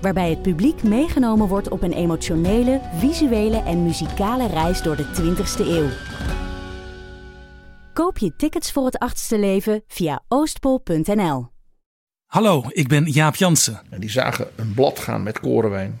Waarbij het publiek meegenomen wordt op een emotionele, visuele en muzikale reis door de 20ste eeuw. Koop je tickets voor het achtste leven via oostpol.nl. Hallo, ik ben Jaap Jansen. En die zagen een blad gaan met korenwijn.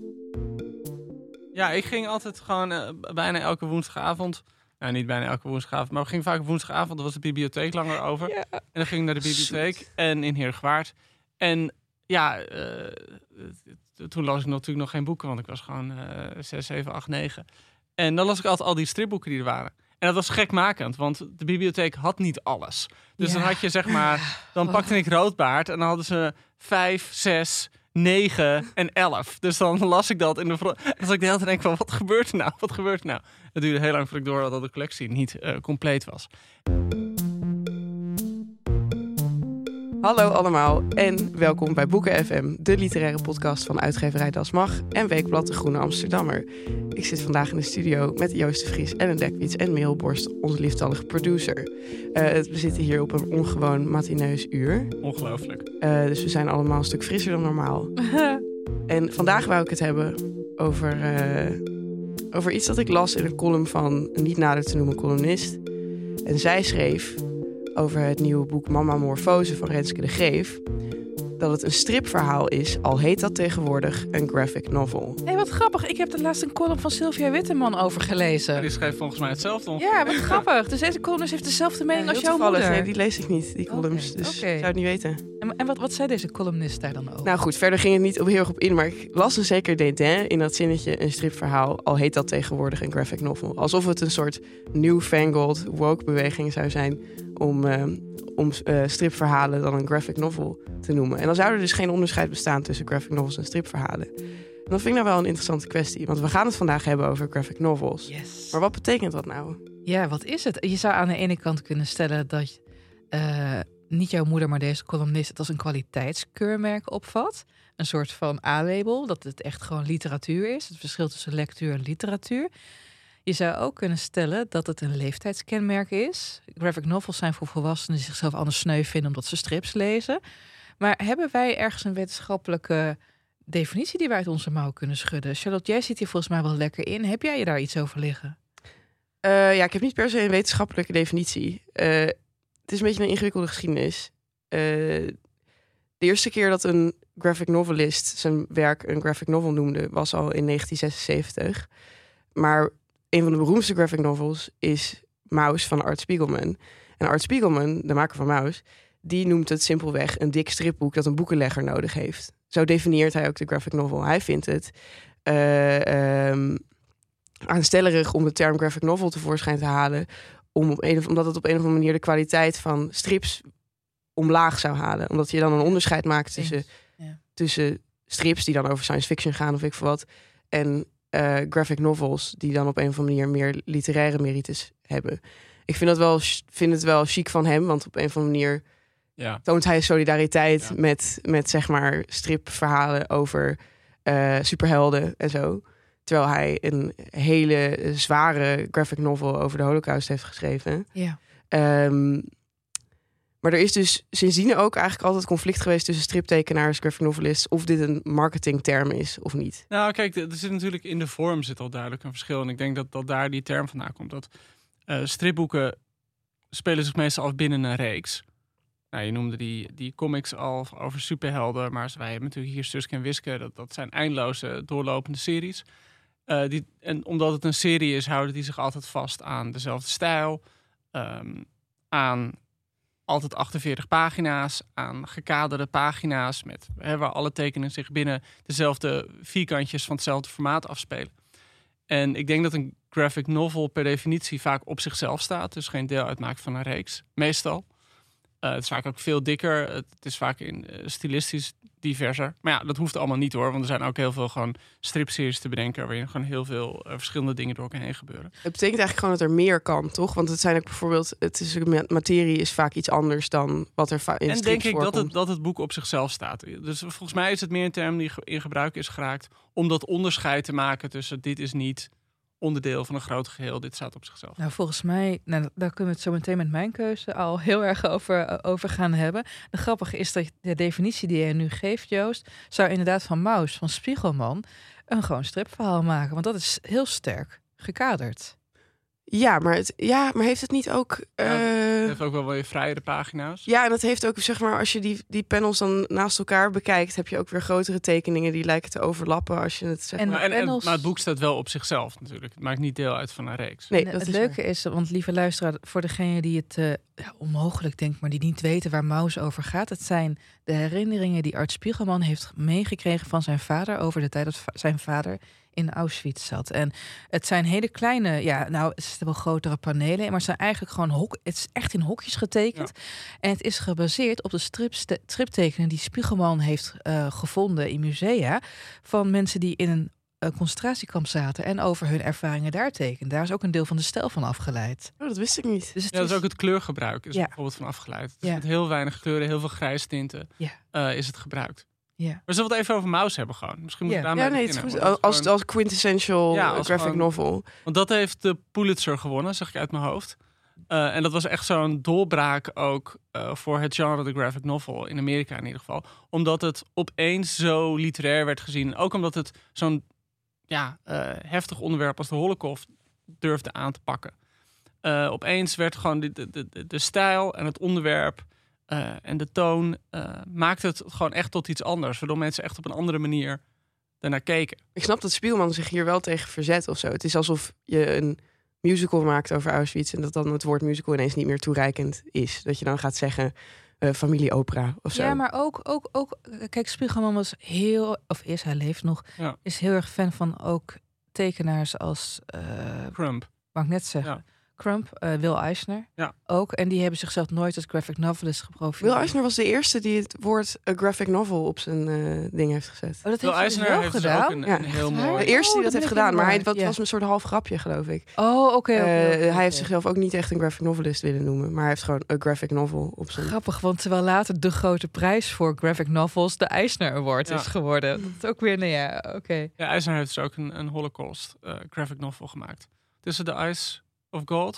Ja, ik ging altijd gewoon uh, bijna elke woensdagavond. Nou, niet bijna elke woensdagavond, maar we gingen vaak woensdagavond. Er was de bibliotheek langer over. Ja. En dan ging ik naar de bibliotheek en in Heergewaard. En ja, uh, toen las ik natuurlijk nog geen boeken, want ik was gewoon uh, 6, 7, 8, 9. En dan las ik altijd al die stripboeken die er waren. En dat was gekmakend, want de bibliotheek had niet alles. Dus Ja. dan had je zeg maar, dan pakte ik roodbaard en dan hadden ze vijf, zes, 9 en 11. Dus dan las ik dat in de front. En dan ik de hele tijd denk van, wat gebeurt er nou? Wat gebeurt er nou? Het duurde heel lang voordat ik door had dat de collectie niet eh, compleet was. Hallo allemaal en welkom bij Boeken FM, de literaire podcast van uitgeverij Das Mag en Weekblad De Groene Amsterdammer. Ik zit vandaag in de studio met Joost de Vries, Ellen Dekwits en Merel Borst, onze lieftallige producer. Eh, we zitten hier op een ongewoon matineus uur, Ongelooflijk. Eh, dus we zijn allemaal een stuk frisser dan normaal. en vandaag wou ik het hebben over, eh, over iets dat ik las in een column van een niet nader te noemen columnist. En zij schreef over het nieuwe boek Mama Morfose van Renske de Geef. Dat het een stripverhaal is, al heet dat tegenwoordig een graphic novel. Hé, wat grappig. Ik heb er laatst een column van Sylvia Witteman over gelezen. Die schreef volgens mij hetzelfde. ongeveer. Ja, wat grappig. Dus deze columnist heeft dezelfde mening Ja, als jouw toevallig. moeder. Nee, die lees ik niet, die columns. Dus ik zou het niet weten. En, en wat, wat zei deze columnist daar dan over? Nou goed, verder ging het niet op heel erg op in, maar ik las een zeker Dédain in dat zinnetje een stripverhaal, al heet dat tegenwoordig een graphic novel. Alsof het een soort newfangled woke beweging zou zijn om, eh, om eh, stripverhalen dan een graphic novel te noemen. En dan zou er dus geen onderscheid bestaan tussen graphic novels en stripverhalen. En dat vind ik nou wel een interessante kwestie, want we gaan het vandaag hebben over graphic novels. yes. Maar wat betekent dat nou? Ja, wat is het? Je zou aan de ene kant kunnen stellen dat eh, niet jouw moeder, maar deze columnist het als een kwaliteitskeurmerk opvat. Een soort van A-label, dat het echt gewoon literatuur is. Het verschil tussen lectuur en literatuur. Je zou ook kunnen stellen dat het een leeftijdskenmerk is. Graphic novels zijn voor volwassenen die zichzelf anders sneu vinden omdat ze strips lezen. Maar hebben wij ergens een wetenschappelijke definitie die wij uit onze mouw kunnen schudden? Charlotte, jij zit hier volgens mij wel lekker in. Heb jij je daar iets over liggen? Eh, ja, ik heb niet per se een wetenschappelijke definitie. Eh, het is een beetje een ingewikkelde geschiedenis. Eh, de eerste keer dat een graphic novelist zijn werk een graphic novel noemde, was al in 1976. Maar een van de beroemdste graphic novels is Mouse van Art Spiegelman. En Art Spiegelman, de maker van Mouse, die noemt het simpelweg een dik stripboek dat een boekenlegger nodig heeft. Zo definieert hij ook de graphic novel. Hij vindt het ehm, aanstellerig om de term graphic novel tevoorschijn te halen. Om op een, of- omdat het op een of andere manier de kwaliteit van strips omlaag zou halen. Omdat je dan een onderscheid maakt tussen, Ja. tussen strips die dan over science fiction gaan of ik veel wat. En eh, graphic novels die dan op een of andere manier meer literaire merites hebben. Ik vind, dat wel, vind het wel chic van hem, want op een of andere manier Ja. toont hij solidariteit Ja. met, met zeg maar stripverhalen over eh, superhelden en zo. Terwijl hij een hele zware graphic novel over de Holocaust heeft geschreven. Ja. Ehm, maar er is dus sindsdien ook eigenlijk altijd conflict geweest tussen striptekenaars, graphic novelists, of dit een marketingterm is of niet. Nou, kijk, er zit natuurlijk in de vorm zit al duidelijk een verschil. En ik denk dat, dat daar die term vandaan komt. Dat uh, stripboeken spelen zich meestal af binnen een reeks. Nou, je noemde die, die comics al over superhelden, maar wij hebben natuurlijk hier Suske en Wiske. Dat, dat zijn eindeloze doorlopende series. Uh, die, en omdat het een serie is, houden die zich altijd vast aan dezelfde stijl, um, aan altijd 48 pagina's aan gekaderde pagina's met, hè, waar alle tekenen zich binnen dezelfde vierkantjes van hetzelfde formaat afspelen. En ik denk dat een graphic novel per definitie vaak op zichzelf staat, dus geen deel uitmaakt van een reeks, meestal. Uh, het is vaak ook veel dikker. Het is vaak in uh, stilistisch diverser. Maar ja, dat hoeft allemaal niet hoor. Want er zijn ook heel veel gewoon stripseries te bedenken... waarin gewoon heel veel uh, verschillende dingen door elkaar heen gebeuren. Het betekent eigenlijk gewoon dat er meer kan, toch? Want het zijn ook bijvoorbeeld... Het is, materie is vaak iets anders dan wat er in En denk ik dat het, dat het boek op zichzelf staat. Dus volgens mij is het meer een term die in gebruik is geraakt... om dat onderscheid te maken tussen dit is niet onderdeel van een groot geheel. Dit staat op zichzelf. Nou, volgens mij, nou, daar kunnen we het zo meteen met mijn keuze al heel erg over, uh, over gaan hebben. De grappige is dat de definitie die je nu geeft, Joost, zou inderdaad van Maus, van Spiegelman, een gewoon stripverhaal maken. Want dat is heel sterk gekaderd. Ja, maar, het, ja, maar heeft het niet ook. Ja, uh... het heeft ook wel weer vrijere pagina's. Ja, en dat heeft ook, zeg maar, als je die, die panels dan naast elkaar bekijkt, heb je ook weer grotere tekeningen die lijken te overlappen als je het zegt. En, maar, en, panels... maar het boek staat wel op zichzelf natuurlijk. Het maakt niet deel uit van een reeks. Nee, dat het is leuke is, want lieve luisteraar, voor degene die het uh, ja, onmogelijk denkt, maar die niet weten waar Maus over gaat, het zijn de herinneringen die Art Spiegelman heeft meegekregen van zijn vader over de tijd dat zijn vader in Auschwitz zat. En het zijn hele kleine, ja, nou, het zijn wel grotere panelen, maar het zijn eigenlijk gewoon hok. Het is echt in hokjes getekend. Ja. En het is gebaseerd op de striptekenen die Spiegelman heeft uh, gevonden in musea van mensen die in een uh, concentratiekamp zaten en over hun ervaringen daar tekenen. Daar is ook een deel van de stijl van afgeleid. Oh, dat wist ik niet. Dus het ja, dat is ook het kleurgebruik is ja. bijvoorbeeld van afgeleid. Dus ja. Met heel weinig kleuren, heel veel grijs tinten ja. uh, is het gebruikt. Ja. We zullen het even over Maus hebben gewoon. Misschien moet ja. je daarmee ja, nee, het is goed. Als, als quintessential ja, als graphic gewoon, novel. Want dat heeft de Pulitzer gewonnen, zeg ik uit mijn hoofd. Uh, en dat was echt zo'n doorbraak ook uh, voor het genre de graphic novel, in Amerika in ieder geval. Omdat het opeens zo literair werd gezien. Ook omdat het zo'n ja, uh, heftig onderwerp als de holocaust durfde aan te pakken. opeens werd gewoon de, de, de, de stijl en het onderwerp uh, en de toon uh, maakt het gewoon echt tot iets anders. Waardoor mensen echt op een andere manier daarnaar keken. Ik snap dat Spielman zich hier wel tegen verzet of zo. Het is alsof je een musical maakt over Auschwitz... en dat dan het woord musical ineens niet meer toereikend is. Dat je dan gaat zeggen uh, familieopera of zo. Ja, maar ook, ook, ook... Kijk, Spiegelman was heel... of is, hij leeft nog... Ja. is heel erg fan van ook tekenaars als... Crump. Mag ik net zeggen. Ja. Crump, uh, Will Eisner ja. ook. En die hebben zichzelf nooit als graphic novelist geprofileerd. Will Eisner was de eerste die het woord a graphic novel op zijn uh, ding heeft gezet. Oh, dat Will heeft Eisner wel heeft gedaan. Dus ook een, ja. een heel mooi... De eerste die Oh, dat heeft gedaan, maar hij, dat ja. was een soort half grapje, geloof ik. Oh, oké. Eh. Hij heeft zichzelf ook niet echt een graphic novelist willen noemen, maar hij heeft gewoon een graphic novel op zijn. Grappig, want terwijl later de grote prijs voor graphic novels de Eisner Award Ja. is geworden. Dat is ook weer, nou ja, oké. Ja, Eisner heeft dus ook een, een holocaust eh, graphic novel gemaakt. Tussen the Eyes of Gold,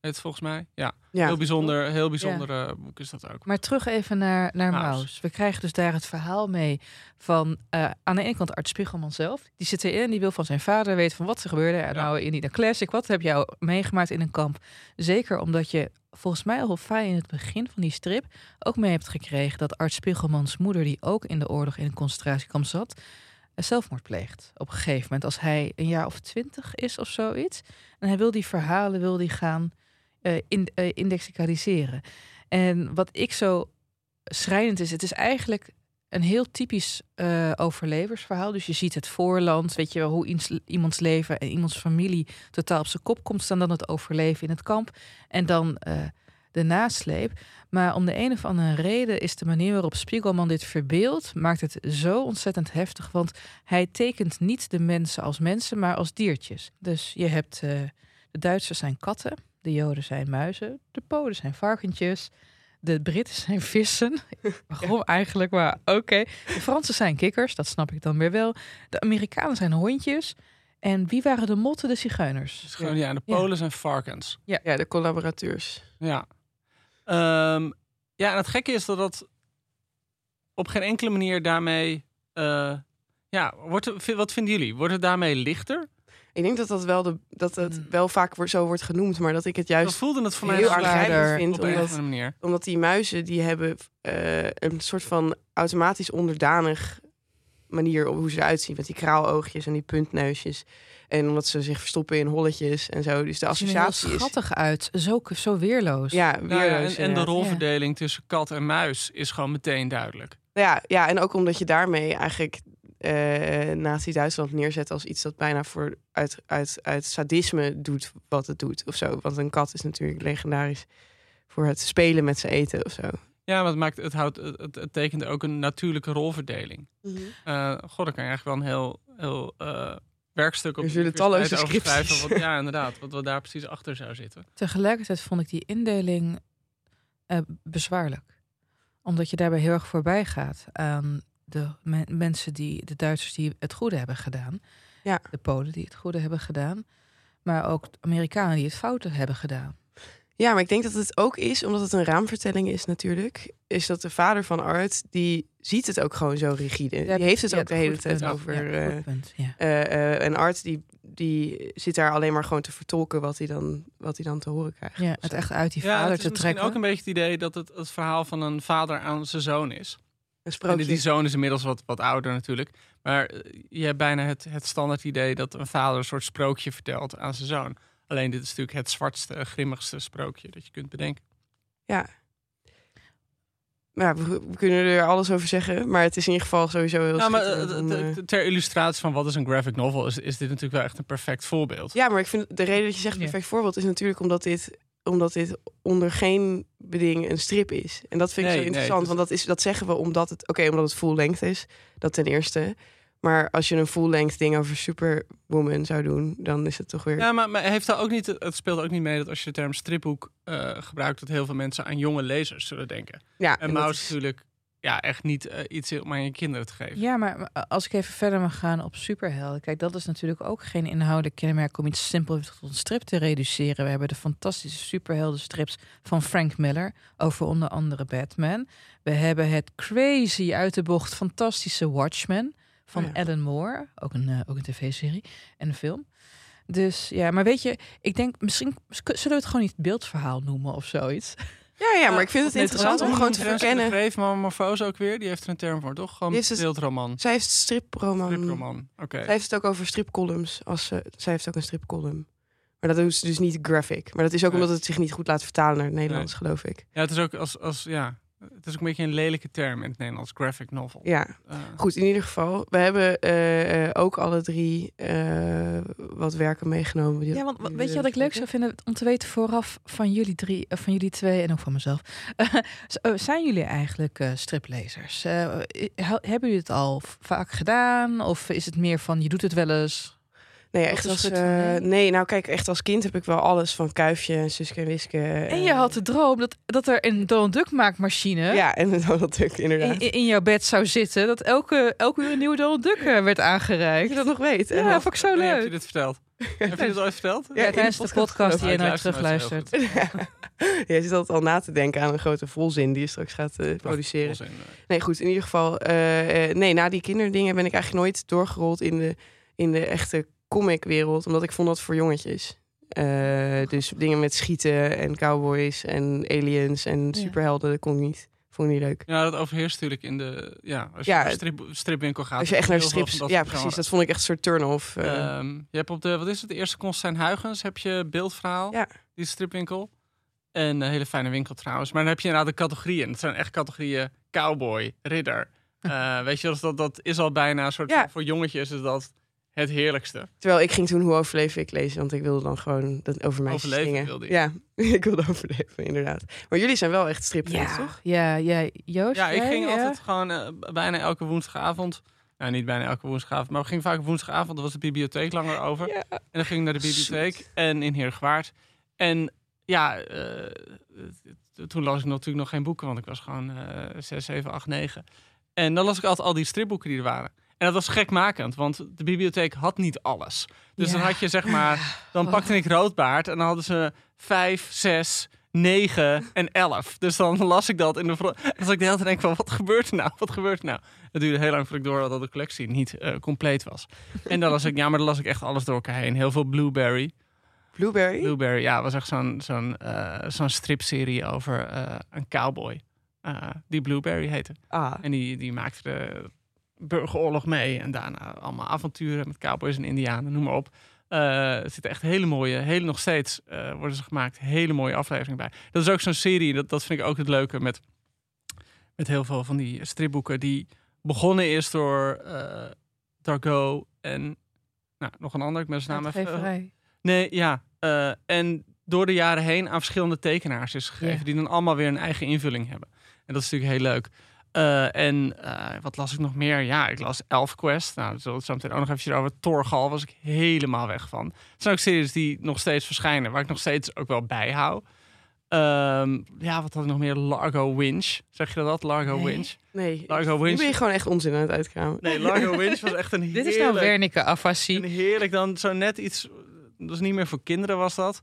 heet het volgens mij. Ja, Ja. heel bijzonder, heel bijzonder eh, boek is dat ook. Maar terug even naar, naar Maus. Maus. We krijgen dus daar het verhaal mee van eh, aan de ene kant Art Spiegelman zelf. Die zit erin en die wil van zijn vader weten van wat er gebeurde. En Ja. nou in die classic, wat heb jou meegemaakt in een kamp? Zeker omdat je volgens mij al fijn in het begin van die strip ook mee hebt gekregen dat Art Spiegelmans moeder, die ook in de oorlog in een concentratiekamp zat, zelfmoord pleegt. Op een gegeven moment als hij een jaar of twintig is of zoiets. En hij wil die verhalen wil die gaan eh, indexicaliseren. En wat ik zo schrijnend is, het is eigenlijk een heel typisch eh, overleversverhaal. Dus je ziet het voorland, weet je wel, hoe iemands leven en iemands familie totaal op zijn kop komt staan. Dan het overleven in het kamp en dan de nasleep. Maar om de een of andere reden is de manier waarop Spiegelman dit verbeeldt, maakt het zo ontzettend heftig. Want hij tekent niet de mensen als mensen, maar als diertjes. Dus je hebt eh, de Duitsers zijn katten, de Joden zijn muizen, de Polen zijn varkentjes. De Britten zijn vissen. Waarom eigenlijk? Maar oké. De Fransen zijn kikkers, dat snap ik dan weer wel. De Amerikanen zijn hondjes. En wie waren de motten, de zigeuners? Gewoon, ja, de Polen zijn varkens. Ja, de collaborateurs. Ja. Ehm, ja, en het gekke is dat dat op geen enkele manier daarmee... eh, ja, wordt het, wat vinden jullie? Wordt het daarmee lichter? Ik denk dat dat wel, de, dat het Hmm. wel vaak zo wordt genoemd, maar dat ik het Dat juist voelde het voor mij heel aangrijpend vind, op omdat, andere manier. omdat die muizen die hebben eh, een soort van automatisch onderdanig manier op hoe ze eruit zien, met die kraaloogjes en die puntneusjes. En omdat ze zich verstoppen in holletjes en zo. Dus de er associatie is schattig uit. Zo, zo weerloos. ja, Nou ja, en, weerloos. en de rolverdeling tussen kat en muis is gewoon meteen duidelijk. Ja, ja, en ook omdat je daarmee eigenlijk eh Nazi-Duitsland neerzet als iets dat bijna voor uit, uit, uit sadisme doet wat het doet of zo. Want een kat is natuurlijk legendarisch voor het spelen met zijn eten of zo. Ja, maar het, maakt, het, houdt, het, het, tekent ook een natuurlijke rolverdeling. Eh God, dan kan je eigenlijk wel een heel, heel eh, werkstuk op Er de zullen talloze scripties. Wat, ja, inderdaad. Wat, wat daar precies achter zou zitten. Tegelijkertijd vond ik die indeling eh, bezwaarlijk. Omdat je daarbij heel erg voorbij gaat aan de men- mensen die, de Duitsers die het goede hebben gedaan. Ja. De Polen die het goede hebben gedaan. Maar ook de Amerikanen die het foute hebben gedaan. Ja, maar ik denk dat het ook is, omdat het een raamvertelling is natuurlijk, is dat de vader van Art, die ziet het ook gewoon zo rigide. die heeft het Ja, ook de hele tijd punt. over... Ja, eh, punt, ja. en Art, die, die zit daar alleen maar gewoon te vertolken wat hij dan, wat hij dan te horen krijgt. ja, het echt uit die Ja, vader het is te misschien trekken. ook een beetje het idee dat het het verhaal van een vader aan zijn zoon is. Een En die zoon is inmiddels wat, wat ouder natuurlijk. Maar je hebt bijna het, het standaard idee dat een vader een soort sprookje vertelt aan zijn zoon. Alleen dit is natuurlijk het zwartste, grimmigste sprookje dat je kunt bedenken. Ja. Ja, we, we kunnen er alles over zeggen, maar het is in ieder geval sowieso heel Ja, maar eh, om, eh, ter illustratie van wat is een graphic novel, is, is dit natuurlijk wel echt een perfect voorbeeld. Ja, maar ik vind de reden dat je zegt Ja. perfect voorbeeld is natuurlijk omdat dit, omdat dit onder geen beding een strip is. En dat vind ik Nee, zo interessant, want dat, is, dat zeggen we omdat het, oké, omdat het full length is, dat ten eerste. Maar als je een full length ding over Superwoman zou doen, dan is het toch weer. Ja, maar, maar heeft dat ook niet, het speelt ook niet mee dat als je de term stripboek eh, gebruikt, dat heel veel mensen aan jonge lezers zullen denken. ja, En is- natuurlijk ja, echt niet eh, iets om aan je kinderen te geven. Ja, maar maar als ik even verder mag gaan op superhelden. Kijk, dat is natuurlijk ook geen inhoudelijk kenmerk om iets simpel tot een strip te reduceren. We hebben de fantastische superheldenstrips van Frank Miller over onder andere Batman. We hebben het crazy uit de bocht fantastische Watchmen van Oh ja. Alan Moore. Ook een, eh, ook een tv-serie en een film. Dus ja, maar weet je, ik denk misschien zullen we het gewoon niet beeldverhaal noemen of zoiets. ja, ja, maar ik vind het interessant om gewoon te verkennen. Greef Metamorfose ook weer, die heeft er een term voor, toch? Gewoon Die heeft het- beeldroman. Zij heeft striproman. Striproman, oké. Zij heeft het ook over stripcolumns. Als ze, zij heeft ook een stripcolumn. Maar dat is dus niet graphic. Maar dat is ook Nee. omdat het zich niet goed laat vertalen naar het Nederlands, geloof ik. Ja, het is ook als, als ja, het is ook een beetje een lelijke term in het Nederlands, graphic novel. Ja, Eh, goed. In ieder geval, we hebben eh, eh, ook alle drie eh, wat werken meegenomen. die- Ja, want weet je wat ik leuk zou vinden om te weten vooraf van jullie drie, van jullie twee en ook van mezelf. Eh, zijn jullie eigenlijk eh, striplezers? Hebben jullie het al vaak gedaan? Of is het meer van je doet het wel eens? Nee, echt als, eh, nee? nou kijk, echt als kind heb ik wel alles van Kuifje en Suske en Wiske. En je had de droom dat, dat er een Donald Duck maakmachine Ja, en Donald Duck, inderdaad. in, in jouw bed zou zitten. Dat elke, elke uur een nieuwe Donald Duck eh, werd Dat aangereikt. je dat nog weet. En Ja, vond ik zo wanneer heb je leuk. dit verteld? heb je dit ooit verteld? Ja, tijdens de podcast podcast die je nooit heel terugluistert. Jij zit altijd al na te denken aan een grote volzin die je straks gaat eh, produceren. Volzin. Nee, goed. In ieder geval, eh, eh, nee, na die kinderdingen ben ik eigenlijk nooit doorgerold in de, in de echte comicwereld, omdat ik vond dat voor jongetjes. Eh, dus dingen met schieten en cowboys en aliens en superhelden, dat kon ik niet. Vond ik niet leuk. Ja, dat overheerst natuurlijk in de... Ja, als je Ja, naar strip, stripwinkel gaat... Als je echt naar strips... Ja, dat precies. Dat vond ik echt een soort turn-off. eh. Ehm, je hebt op de, wat is het, de eerste Constijn Huygens heb je beeldverhaal, Ja. die stripwinkel. En een hele fijne winkel trouwens. Maar dan heb je inderdaad de categorieën. Het zijn echt categorieën cowboy, ridder. Eh, weet je, dat, dat, dat is al bijna een soort Ja. voor jongetjes is dat het heerlijkste. Terwijl ik ging toen Hoe overleef ik lezen, want ik wilde dan gewoon dat over mij Overleven zingen. wilde. Ja, ik wilde overleven, inderdaad. Maar jullie zijn wel echt stripfans, Ja, toch? ja, ja, Joost. Ja, ik ging ja? altijd gewoon eh, bijna elke woensdagavond. Nou, niet bijna elke woensdagavond, maar we gingen vaak woensdagavond. Dan was de bibliotheek langer over. Ja. En dan ging ik naar de bibliotheek en in Heergewaard. En ja, eh, toen las ik natuurlijk nog geen boeken, want ik was gewoon eh 6, 7, 8, 9. En dan las ik altijd al die stripboeken die er waren. En dat was gekmakend, want de bibliotheek had niet alles. Dus Ja. dan had je zeg maar, dan pakte ik roodbaard en dan hadden ze vijf, zes, negen en elf. Dus dan las ik dat in de vro- ik de hele tijd denk van, wat gebeurt er nou? Wat gebeurt er nou? Het duurde heel lang voordat ik door had dat de collectie niet eh, compleet was. En dan las ik, ja, maar dan las ik echt alles door elkaar heen. Heel veel Blueberry. Blueberry? Blueberry, ja, was echt zo'n zo'n eh, zo'n stripserie over eh, een cowboy. die Blueberry heette. Ah, En die, die maakte de burgeroorlog mee. En daarna allemaal avonturen met cowboys en indianen, noem maar op. Eh, er zitten echt hele mooie, hele nog steeds eh, worden ze gemaakt, hele mooie afleveringen bij. Dat is ook zo'n serie, dat, dat vind ik ook het leuke met, met heel veel van die stripboeken. Die begonnen eerst door eh Dargo en nou, nog een ander, ik ben zijn naam even... Nee, ja. en door de jaren heen aan verschillende tekenaars is gegeven. Ja. Die dan allemaal weer een eigen invulling hebben. En dat is natuurlijk heel leuk. Eh, en eh, wat las ik nog meer? Ja, ik las ElfQuest. Nou, daar zullen we het zo meteen ook nog eventjes over. Torgal was ik helemaal weg van. Het zijn ook series die nog steeds verschijnen. Waar ik nog steeds ook wel bijhoud. Ehm ja, wat had ik nog meer? Largo Winch. Zeg je dat? Largo Nee. Winch? nee. Largo Nu Winch. ben je gewoon echt onzin aan het uitkramen. Nee, Largo Winch was echt een Dit heerlijk... is nou Wernicke afasie. En heerlijk dan zo net iets. Dat is niet meer voor kinderen, was dat.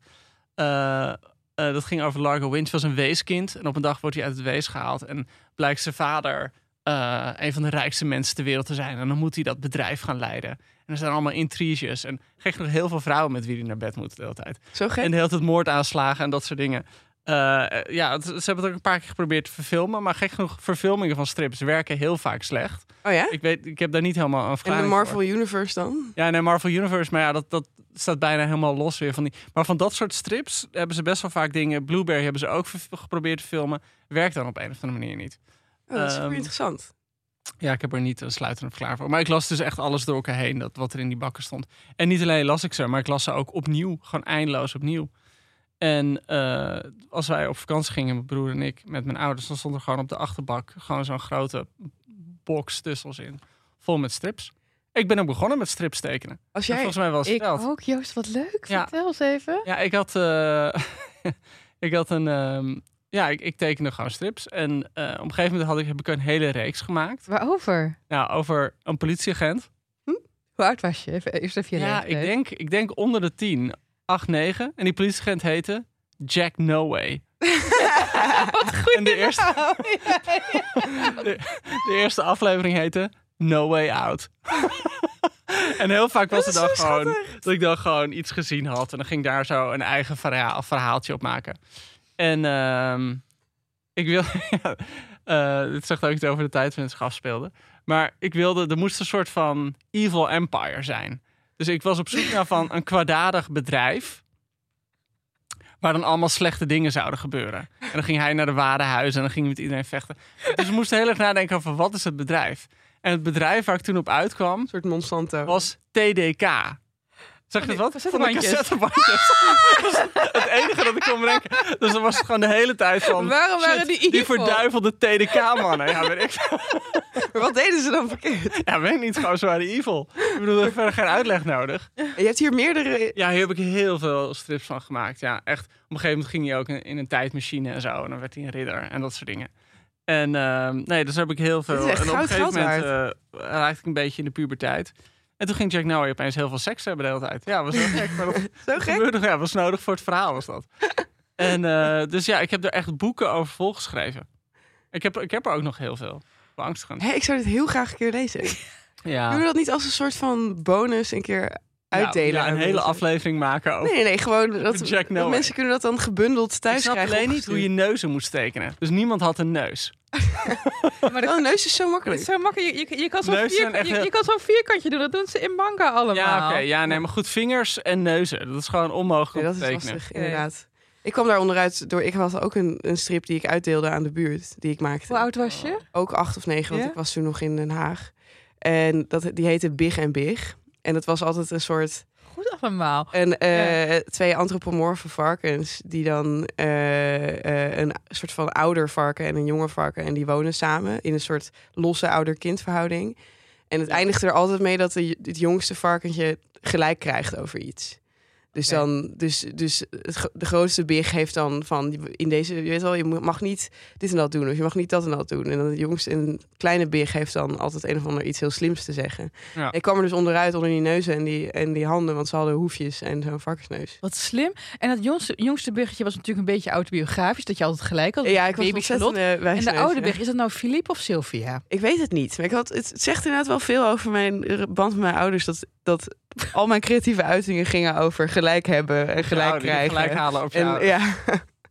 Eh, eh, dat ging over Largo Winch, was een weeskind. En op een dag wordt hij uit het wees gehaald. En blijkt zijn vader eh, een van de rijkste mensen ter wereld te zijn. En dan moet hij dat bedrijf gaan leiden. En er zijn allemaal intriges. En gek nog heel veel vrouwen met wie hij naar bed moet de hele tijd. Zo gek? En de hele tijd moordaanslagen en dat soort dingen. Eh, eh, ja, het- ze hebben het ook een paar keer geprobeerd te verfilmen. Maar gek genoeg, verfilmingen van strips werken heel vaak slecht. Oh ja? Ik, weet, ik heb daar niet helemaal een En de verklaring Marvel voor. Universe dan? Ja, nee, Marvel Universe, maar ja, dat, dat staat bijna helemaal los weer van die. Maar van dat soort strips hebben ze best wel vaak dingen. Blueberry hebben ze ook geprobeerd te filmen. Werkt dan op een of andere manier niet. Oh, dat is super Ehm, interessant. Ja, ik heb er niet een sluitende verklaring voor. Maar ik las dus echt alles door elkaar heen, dat wat er in die bakken stond. En niet alleen las ik ze, maar ik las ze ook opnieuw. Gewoon eindeloos opnieuw. En eh, als wij op vakantie gingen, mijn broer en ik, met mijn ouders, dan stond er gewoon op de achterbak gewoon zo'n grote box tussels in. Vol met strips. Ik ben ook begonnen met strips tekenen. Als jij... volgens mij wel eens Ik ook, Joost, wat leuk. Ja. Vertel eens even. Ja, ik had, eh, ik had een. ehm, ja, ik, ik tekende gewoon strips. En eh, op een gegeven moment had ik, heb ik een hele reeks gemaakt. Waarover? Nou, over een politieagent. Hoe oud was je? Even, eerst even je Ja, ik denk, ik denk onder de 10, 8, 9. En die politieagent heette Jack No Way. Wat goed. En de eerste, de, de eerste aflevering heette No Way Out. en heel vaak was het dan gewoon dat ik dan gewoon iets gezien had. En dan ging ik daar zo een eigen verhaal, verhaaltje op maken. En ehm, ik wil. ja, eh, dit zegt ook iets over de tijd waarin het zich afspeelde. Maar ik wilde, er moest een soort van evil empire zijn. Dus ik was op zoek naar van een kwaadaardig bedrijf. Waar dan allemaal slechte dingen zouden gebeuren. En dan ging hij naar de warenhuizen en dan ging hij met iedereen vechten. Dus we moesten heel erg nadenken over wat is het bedrijf. En het bedrijf waar ik toen op uitkwam Een soort Monsanto. was TDK. Zeg je dat wat? Van de cassettebandjes. het enige dat ik kon bedenken. Dus dan was het gewoon de hele tijd van... Waarom waren shit, die Die evil? verduivelde TDK-mannen. Ja, weet ik. Maar wat deden ze dan verkeerd? Ja, weet ik niet. Gewoon ze waren evil. Ik bedoel, er verder geen uitleg nodig. Je hebt hier meerdere... Ja, hier heb ik heel veel strips van gemaakt. Ja, echt. Op een gegeven moment ging hij ook in, een tijdmachine en zo. En dan werd hij een ridder en dat soort dingen. En ehm, nee, dus heb ik heel veel. Dit is echt en op een gegeven moment eh, raakte ik een beetje in de puberteit. En toen ging Jack Noah opeens heel veel seks hebben de hele tijd. Ja, was heel gek. Maar dat Zo gek? gebeurde, ja, was nodig voor het verhaal was dat. En eh, dus ja, ik heb er echt boeken over volgeschreven. Ik heb, ik heb er ook nog heel veel. Beangstigend. Hé, ik zou dit heel graag een keer lezen. Ja. Doen we dat niet als een soort van bonus een keer uitdelen? Ja, een hele mensen? aflevering maken over Nee, nee, gewoon dat, Jack dat Noah. mensen kunnen dat dan gebundeld Ik thuis snap krijgen. alleen niet hoe je neuzen moest tekenen. Dus niemand had een neus. Maar Oh, een neus is zo Het makkelijk. is zo makkelijk. Je, je, je kan zo'n je, heel- je kan zo'n vierkantje doen. Dat doen ze in manga allemaal. Ja, oké. ja, nee, maar goed, vingers en neuzen. Dat is gewoon onmogelijk dat te is tekenen. lastig, inderdaad. Ik kwam daar onderuit door... Ik had ook een, een strip die ik uitdeelde aan de buurt. Die ik maakte. Hoe oud was je? Ook acht of negen, want Ja? ik was toen nog in Den Haag. En dat, die heette Big en Big. En dat was altijd een soort... Goed allemaal. En, eh, twee antropomorfe varkens die dan eh, eh, een soort van ouder varken en een jonger varken en die wonen samen in een soort losse ouder-kind verhouding. En het eindigt er altijd mee dat de, het jongste varkentje gelijk krijgt over iets. Dus dan, dus, dus het, de grootste big heeft dan van in deze, je weet wel, je mag niet dit en dat doen, of je mag niet dat en dat doen. En dan de jongste en kleine big heeft dan altijd een of ander iets heel slims te zeggen. Ja. Ik kwam er dus onderuit onder die neuzen en die, en die handen, want ze hadden hoefjes en zo'n varkensneus. Wat slim. En het jongste, jongste biggetje was natuurlijk een beetje autobiografisch. Dat je altijd gelijk had. Ja, ik was Baby eh, En de oude big, is dat nou Philippe of Sylvia? Ik weet het niet. Maar ik had, het zegt inderdaad wel veel over mijn r- band met mijn ouders. Dat, dat al mijn creatieve uitingen gingen over gelijk hebben en gelijk Ja, krijgen. Gelijk halen op jou. en, ja.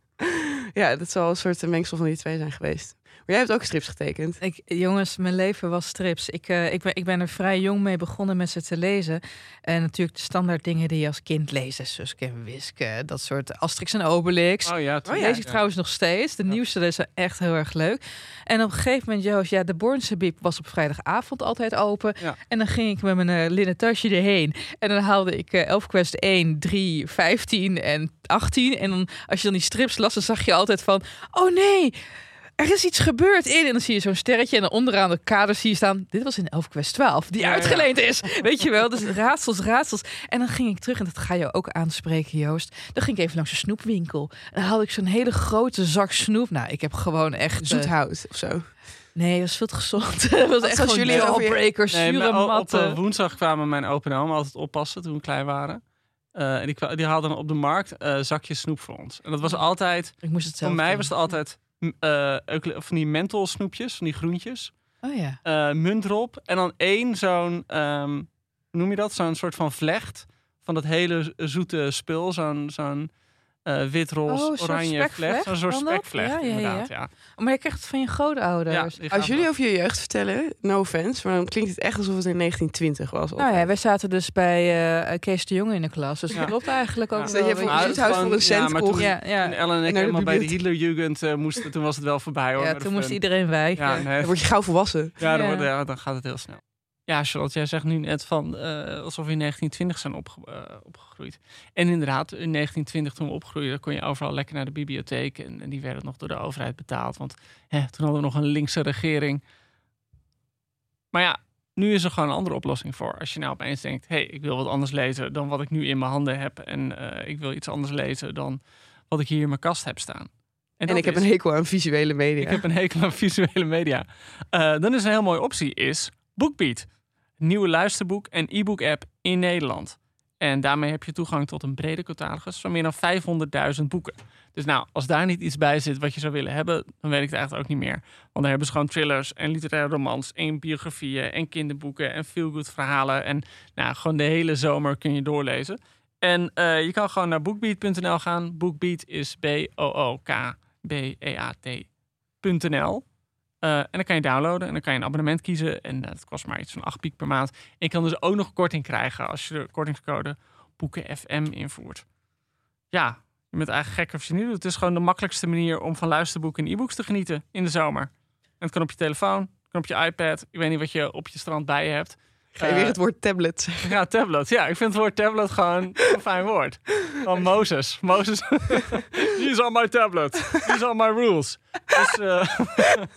ja, dat zal een soort mengsel van die twee zijn geweest. Maar jij hebt ook strips getekend. Ik, jongens, mijn leven was strips. Ik, eh, ik, ben, ik ben er vrij jong mee begonnen met ze te lezen. En natuurlijk de standaard dingen die je als kind leest. Suske en Wiske, dat soort Asterix en Obelix. Oh ja, Oh ja. Lees ik trouwens nog steeds. De nieuwste is echt heel erg leuk. En op een gegeven moment, Joost, ja, de Bornse Biep was op vrijdagavond altijd open. Ja. En dan ging ik met mijn eh, linnen tasje erheen. En dan haalde ik Elfquest 1, 3, 15 en 18. En dan, als je dan die strips las, dan zag je altijd van... Oh nee, er is iets gebeurd in. En dan zie je zo'n sterretje en dan onderaan de kader zie je staan... Dit was in Elfquest 12, die Ja, ja. uitgeleend is. Weet je wel, dus raadsels, raadsels. En dan ging ik terug, en dat ga je ook aanspreken, Joost. Dan ging ik even langs de snoepwinkel. En dan haalde ik zo'n hele grote zak snoep. Nou, ik heb gewoon echt... eh, Zoethout of zo. Nee, dat was veel te gezond. dat was echt zoals gewoon jullie jawbreakers, Nee, zure op eh, woensdag kwamen mijn opa en oma altijd oppassen toen we klein waren. Eh, en die, haalden dan op de markt eh, zakjes snoep voor ons. En dat was altijd, ik moest het zelf voor mij doen. was het altijd eucaly- van die menthol snoepjes, van die groentjes. Oh ja. eh munt erop. En dan één zo'n, hoe noem je dat? Zo'n soort van vlecht van dat hele zoete spul. Zo'n zo'n eh wit, Oh, een oranje vlecht. Zo'n soort spekvlecht, Ja, inderdaad. Ja. Maar je krijgt het van je grootouders. Als jullie over je jeugd vertellen, no offense, maar dan klinkt het echt alsof het in 1920 was. Nou ja, wij zaten dus bij eh, Kees de Jong in de klas. Dus Ja. dat klopt eigenlijk ook Ja. wel. Dat je voor Nou, je dat is zoethout gewoon- voor een cent ja, maar kocht. toen- Ja, ja. Ellen en ik helemaal bij de. Hitlerjugend eh, moesten, toen was het wel voorbij hoor. ja, toen moest iedereen wijken. Ja, nee. Dan word je gauw volwassen. Ja, dan, Ja. wordt- ja, dan gaat het heel snel. Ja, Charlotte, jij zegt nu net van eh, alsof we in 1920 zijn opge- eh, opgegroeid. En inderdaad, in 1920 toen we opgroeiden, kon je overal lekker naar de bibliotheek. En, en die werden nog door de overheid betaald. Want hè, toen hadden we nog een linkse regering. Maar ja, nu is er gewoon een andere oplossing voor. Als je nou opeens denkt, hé, hey, ik wil wat anders lezen dan wat ik nu in mijn handen heb. En eh, ik wil iets anders lezen dan wat ik hier in mijn kast heb staan. En, ik heb een hekel aan visuele media. ik heb een hekel aan visuele media. Dan is een heel mooie optie is BookBeat. Nieuwe luisterboek en e-book app in Nederland. En daarmee heb je toegang tot een brede catalogus van meer dan 500.000 boeken. Dus nou, als daar niet iets bij zit wat je zou willen hebben, dan weet ik het eigenlijk ook niet meer. Want dan hebben ze gewoon thrillers en literaire romans en biografieën en kinderboeken en feel-good verhalen. En nou, gewoon de hele zomer kun je doorlezen. En eh, je kan gewoon naar bookbeat.nl gaan. Bookbeat is B-O-O-K-B-E-A-T.nl. Eh, en dan kan je downloaden en dan kan je een abonnement kiezen. En eh, dat kost maar iets van 8 piek per maand. En je kan dus ook nog korting krijgen als je de kortingscode Boeken FM invoert. Ja, je bent eigenlijk gek als je niet doet. Het is gewoon de makkelijkste manier om van luisterboeken en e-books te genieten in de zomer. En het kan op je telefoon, het kan op je iPad. Ik weet niet wat je op je strand bij je hebt. Ga je weer het woord tablet zeggen? Ja, tablet. Ja, ik vind het woord tablet gewoon een fijn woord. Van Mozes. Mozes. These are my tablet. These are my rules. Dus, eh,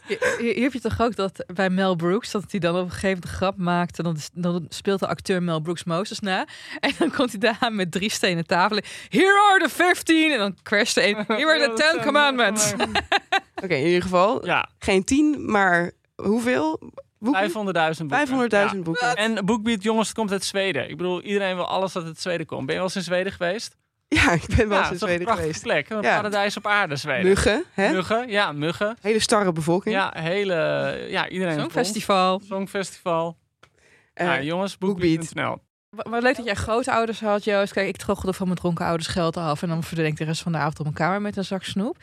Hier, hier heb je toch ook dat bij Mel Brooks, dat hij dan op een gegeven moment een grap maakt. En dan, dan speelt de acteur Mel Brooks Moses na. En dan komt hij daar met drie stenen tafelen. Here are the 15! En dan crasht er een. Here are the 10 commandments. Oké, in ieder geval Ja, geen tien, maar hoeveel? Boeken? 500.000 boeken. 500.000 Ja. boeken. En BookBeat, jongens, het komt uit Zweden. Ik bedoel, iedereen wil alles dat uit Zweden komt. Ben je wel eens in Zweden geweest? Ja, ik ben wel ja, eens in Zweden geweest. plek. Een Ja. paradijs op aarde, Zweden. Muggen, hè? Muggen, ja, muggen. Hele starre bevolking. Ja, hele, ja, iedereen is Zo'n blond. festival. Songfestival. Eh, ja, jongens, BookBeat. BookBeat.nl. Wat leuk dat jij grootouders had, Joost. Kijk, ik troggelde van mijn dronken ouders geld af. En dan verdween ik de rest van de avond op mijn kamer met een zak snoep.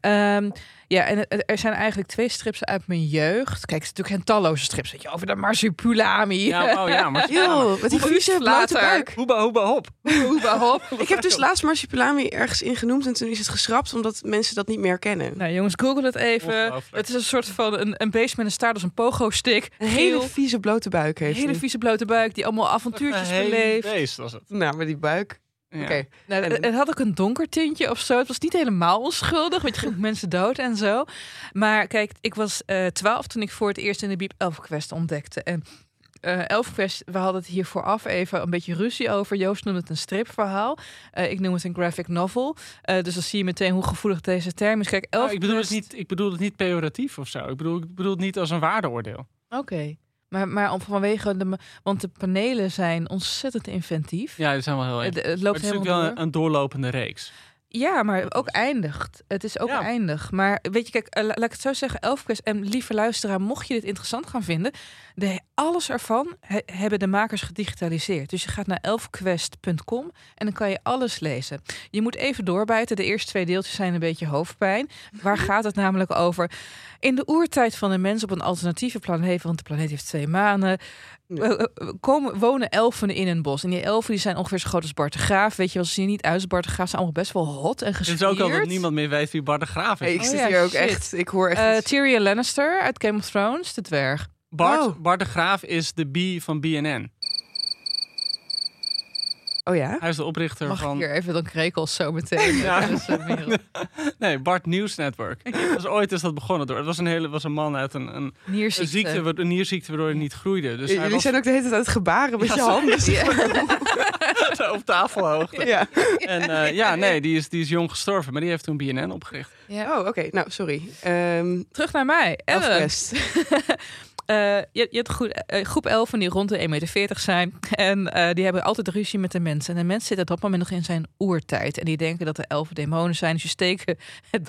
Ehm, ja, en er zijn eigenlijk twee strips uit mijn jeugd. Kijk, het is natuurlijk geen talloze strips. Weet je, over de marsupilami. Ja, oh ja, Eeuw, met die vieze blote buik. Hoeba, hoeba, hop. Hoeba hop. Ik heb dus laatst marsupilami ergens ingenoemd en toen is het geschrapt omdat mensen dat niet meer kennen. Nou jongens, google het even. Het is een soort van een, een beest met een staart als een pogo-stick. Een hele Geel, vieze blote buik heeft hele vieze blote buik die allemaal avontuurtjes beleeft. beest was het. Nou, maar die buik. Ja. Oké. Nou, En- het, had ook een donker tintje of zo. Het was niet helemaal onschuldig, want je ging mensen dood en zo. Maar kijk, ik was eh, twaalf toen ik voor het eerst in de Biep Elfquest ontdekte. En eh Elfquest, we hadden het hier vooraf even een beetje ruzie over. Joost noemde het een stripverhaal. Eh, ik noem het een graphic novel. Eh, dus dan zie je meteen hoe gevoelig deze term is. Kijk, Nou, ik, bedoel het Elfquest- niet, ik bedoel het niet pejoratief of zo. Ik bedoel, ik bedoel het niet als een waardeoordeel. Oké. Maar, maar vanwege de... Want de panelen zijn ontzettend inventief. Ja, dat zijn wel heel erg. Het, loopt het is helemaal natuurlijk wel een doorlopende reeks. Ja, maar ook eindigt. Het is ook Ja. eindig. Maar weet je, kijk, eh, la- laat ik het zo zeggen. Elfquest en lieve luisteraar, mocht je dit interessant gaan vinden, de, alles ervan he- hebben de makers gedigitaliseerd. Dus je gaat naar elfquest.com en dan kan je alles lezen. Je moet even doorbijten. De eerste twee deeltjes zijn een beetje hoofdpijn. Waar gaat het namelijk over? In de oertijd van de mens op een alternatieve planeet, want de planeet heeft twee manen, Ja. eh, eh, komen, wonen elfen in een bos. En die elfen die zijn ongeveer zo groot als Bart de Graaf. Weet je wel, ze zien niet uit als Bart de Graaf. Ze zijn allemaal best wel hot en Het gespierd. is ook al dat niemand meer weet wie Bart de Graaf is. Hey, ik Oh zit ja, hier ook echt. Ik hoor echt. Eh. Tyrion Lannister uit Game of Thrones, de dwerg. Bart, Oh. Bart de Graaf is de B van BNN. Oh ja. Hij is de oprichter Mag van... ik hier even dan krekels zo meteen? Ja. Ja. Nee, Bart News Network. Dus ooit is dat begonnen door... Het was een, hele, was een man uit een, een, een, Nierziekte. ziekte, een nierziekte waardoor hij niet groeide. Dus hij Jullie was zijn ook de hele tijd aan het gebaren met Ja, je handen. op tafelhoogte. Ja. En eh, ja, nee, die is, die is jong gestorven. Maar die heeft toen BNN opgericht. Ja. Oh, oké. Nou, sorry. Ehm Terug naar mij. Ellen. Elfquest. Eh, je, je hebt een groep, eh, groep elfen die rond de 1,40 meter zijn. En eh, die hebben altijd ruzie met de mensen. En de mens zit op dat moment nog in zijn oertijd. En die denken dat de elfen demonen zijn. Dus je steken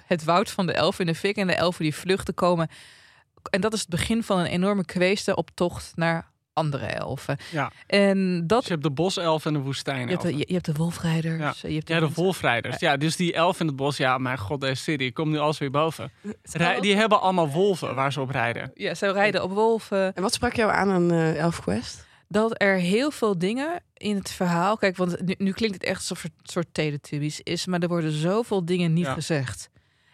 het, woud van de elfen in de fik. En de elfen die vluchten komen. En dat is het begin van een enorme kweeste op tocht naar andere elfen. Ja. En dat... Dus je hebt de boself en de Je woestijn. je, je hebt de wolfrijders. Ja. Je hebt de Ja, de wolfrijders. Ja, dus die elf in het bos. Ja, mijn god, deze serie komt nu alles weer boven. Rij- die hebben allemaal wolven waar ze op rijden. Ja, ze rijden op wolven. En wat sprak jou aan aan eh Elfquest? dat er heel veel dingen in het verhaal. Kijk, want nu, nu klinkt het echt alsof er een soort Teletubbies is, maar er worden zoveel dingen niet Ja. gezegd.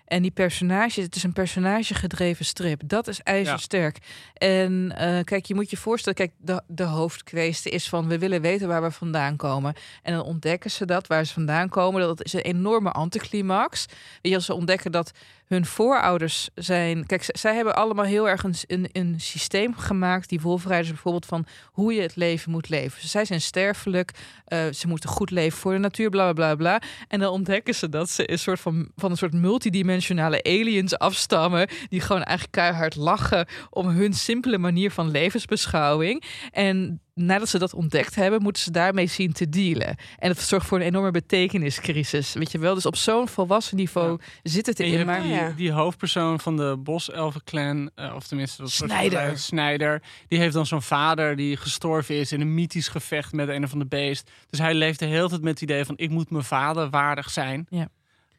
En die personages, het is een personagegedreven strip. Dat is ijzersterk. En eh, kijk, je moet je voorstellen, kijk, de, de hoofdkweeste is van we willen weten waar we vandaan komen. En dan ontdekken ze dat, waar ze vandaan komen. Dat is een enorme anticlimax. Weet je, als ze ontdekken dat hun voorouders zijn. Kijk, zij hebben allemaal heel erg een, een, een systeem gemaakt, die wolfrijders bijvoorbeeld, van hoe je het leven moet leven. Zij zijn sterfelijk, eh, ze moeten goed leven voor de natuur, bla bla. bla. En dan ontdekken ze dat ze een soort van, van een soort multidimensionale aliens afstammen, die gewoon eigenlijk keihard lachen om hun simpele manier van levensbeschouwing. En nadat ze dat ontdekt hebben, moeten ze daarmee zien te dealen. En dat zorgt voor een enorme betekeniscrisis. Weet je wel? Dus op zo'n volwassen niveau zit het erin. hebt Maar die, Ja. die hoofdpersoon van de Boselfen-clan, eh, of tenminste... Dat soort van- Snijder. Snijder. Die heeft dan zo'n vader die gestorven is in een mythisch gevecht met een of ander beest. Dus hij leeft de hele tijd met het idee van ik moet mijn vader waardig zijn. Ja.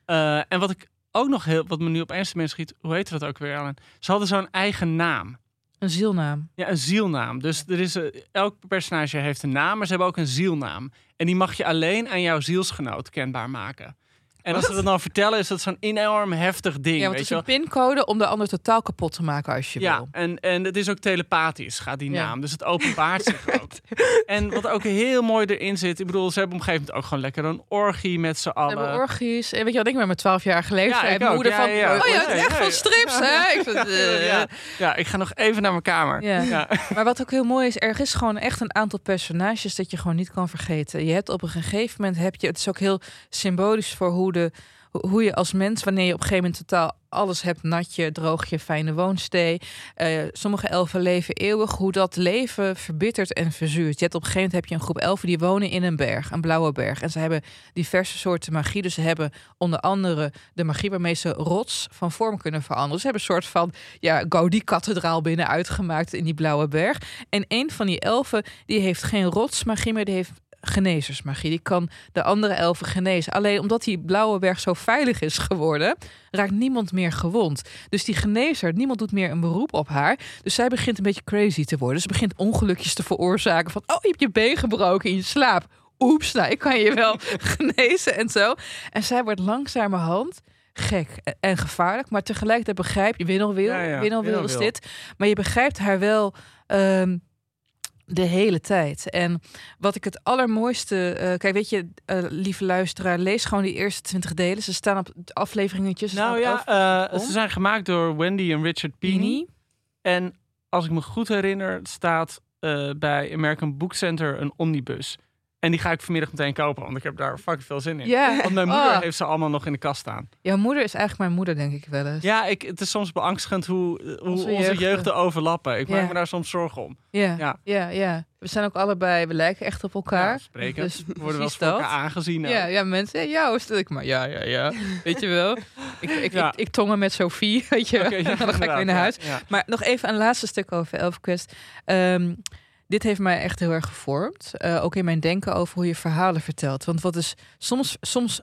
Eh, en wat ik ook nog heel, wat me nu opeens te mensen schiet, hoe heet dat ook weer, Alan? Ze hadden zo'n eigen naam. Een zielnaam. Ja, een zielnaam. Dus er is, eh, elk personage heeft een naam, maar ze hebben ook een zielnaam. En die mag je alleen aan jouw zielsgenoot kenbaar maken. En als ze dat dan vertellen, is dat zo'n enorm heftig ding. Ja, want weet het is een pincode om de ander totaal kapot te maken als je Ja, wil. en, en het is ook telepathisch, gaat die Ja. naam. Dus het openbaart zich ook. En wat ook heel mooi erin zit, ik bedoel, ze hebben op een gegeven moment ook gewoon lekker een orgie met z'n We hebben allen. orgies. En weet je wat ik met mijn 12 jaar geleden Ja, moeder Ja, van, ja, ja. oh ja, het Ja, is echt ja, van ja. strips, hè? Ik vind, eh, ja, ja, ik ga nog even naar mijn kamer. Ja. Ja. Maar wat ook heel mooi is, er is gewoon echt een aantal personages dat je gewoon niet kan vergeten. Je hebt op een gegeven moment heb je, het is ook heel symbolisch voor hoe hoe je als mens, wanneer je op een gegeven moment totaal alles hebt, natje, droogje, fijne woonstee. eh, sommige elfen leven eeuwig. Hoe dat leven verbittert en verzuurt. Je hebt op een gegeven moment heb je een groep elfen die wonen in een berg, een blauwe berg. En ze hebben diverse soorten magie. Dus ze hebben onder andere de magie waarmee ze rots van vorm kunnen veranderen. Ze hebben een soort van ja, Gaudi-kathedraal binnen uitgemaakt in die blauwe berg. En een van die elfen die heeft geen rotsmagie, maar die heeft genezersmagie. Die kan de andere elfen genezen. Alleen omdat die blauwe berg zo veilig is geworden, raakt niemand meer gewond. Dus die genezer, niemand doet meer een beroep op haar. Dus zij begint een beetje crazy te worden. Ze begint ongelukjes te veroorzaken van, oh, je hebt je been gebroken in je slaap. Oeps, nou, ik kan je wel genezen en zo. En zij wordt langzamerhand gek en gevaarlijk, maar tegelijkertijd begrijp je, Winnel wil, Ja, ja, Winnel wil is dit. Maar je begrijpt haar wel ehm, de hele tijd. En wat ik het allermooiste... eh, kijk, weet je, eh, lieve luisteraar, lees gewoon die eerste twintig delen. Ze staan op afleveringetjes. Nou ja, elf- eh, ze zijn gemaakt door Wendy en Richard Pini. En als ik me goed herinner, staat bij American Book Center een omnibus. En die ga ik vanmiddag meteen kopen, want ik heb daar fucking veel zin in. Ja. Want mijn moeder Oh. heeft ze allemaal nog in de kast staan. Jouw moeder is eigenlijk mijn moeder, denk ik wel eens. Ja, ik, het is soms beangstigend hoe, hoe Onze onze, jeugd- jeugden overlappen. Ik maak me daar soms zorgen om. Ja, Ja. ja. ja, We zijn ook allebei, we lijken echt op elkaar. Ja, spreken. Dus We worden wel eens elkaar aangezien. Ja, ja, mensen, ja, hoe stel ik maar. Ja, ja, ja. Weet je wel? Ik, ik, Ja. ik, ik tongen met Sophie, weet je ja, Dan ga ik weer naar huis. Maar nog even een laatste stuk over ElfQuest. Ehm dit heeft mij echt heel erg gevormd. Eh, ook in mijn denken over hoe je verhalen vertelt. Want wat is soms, soms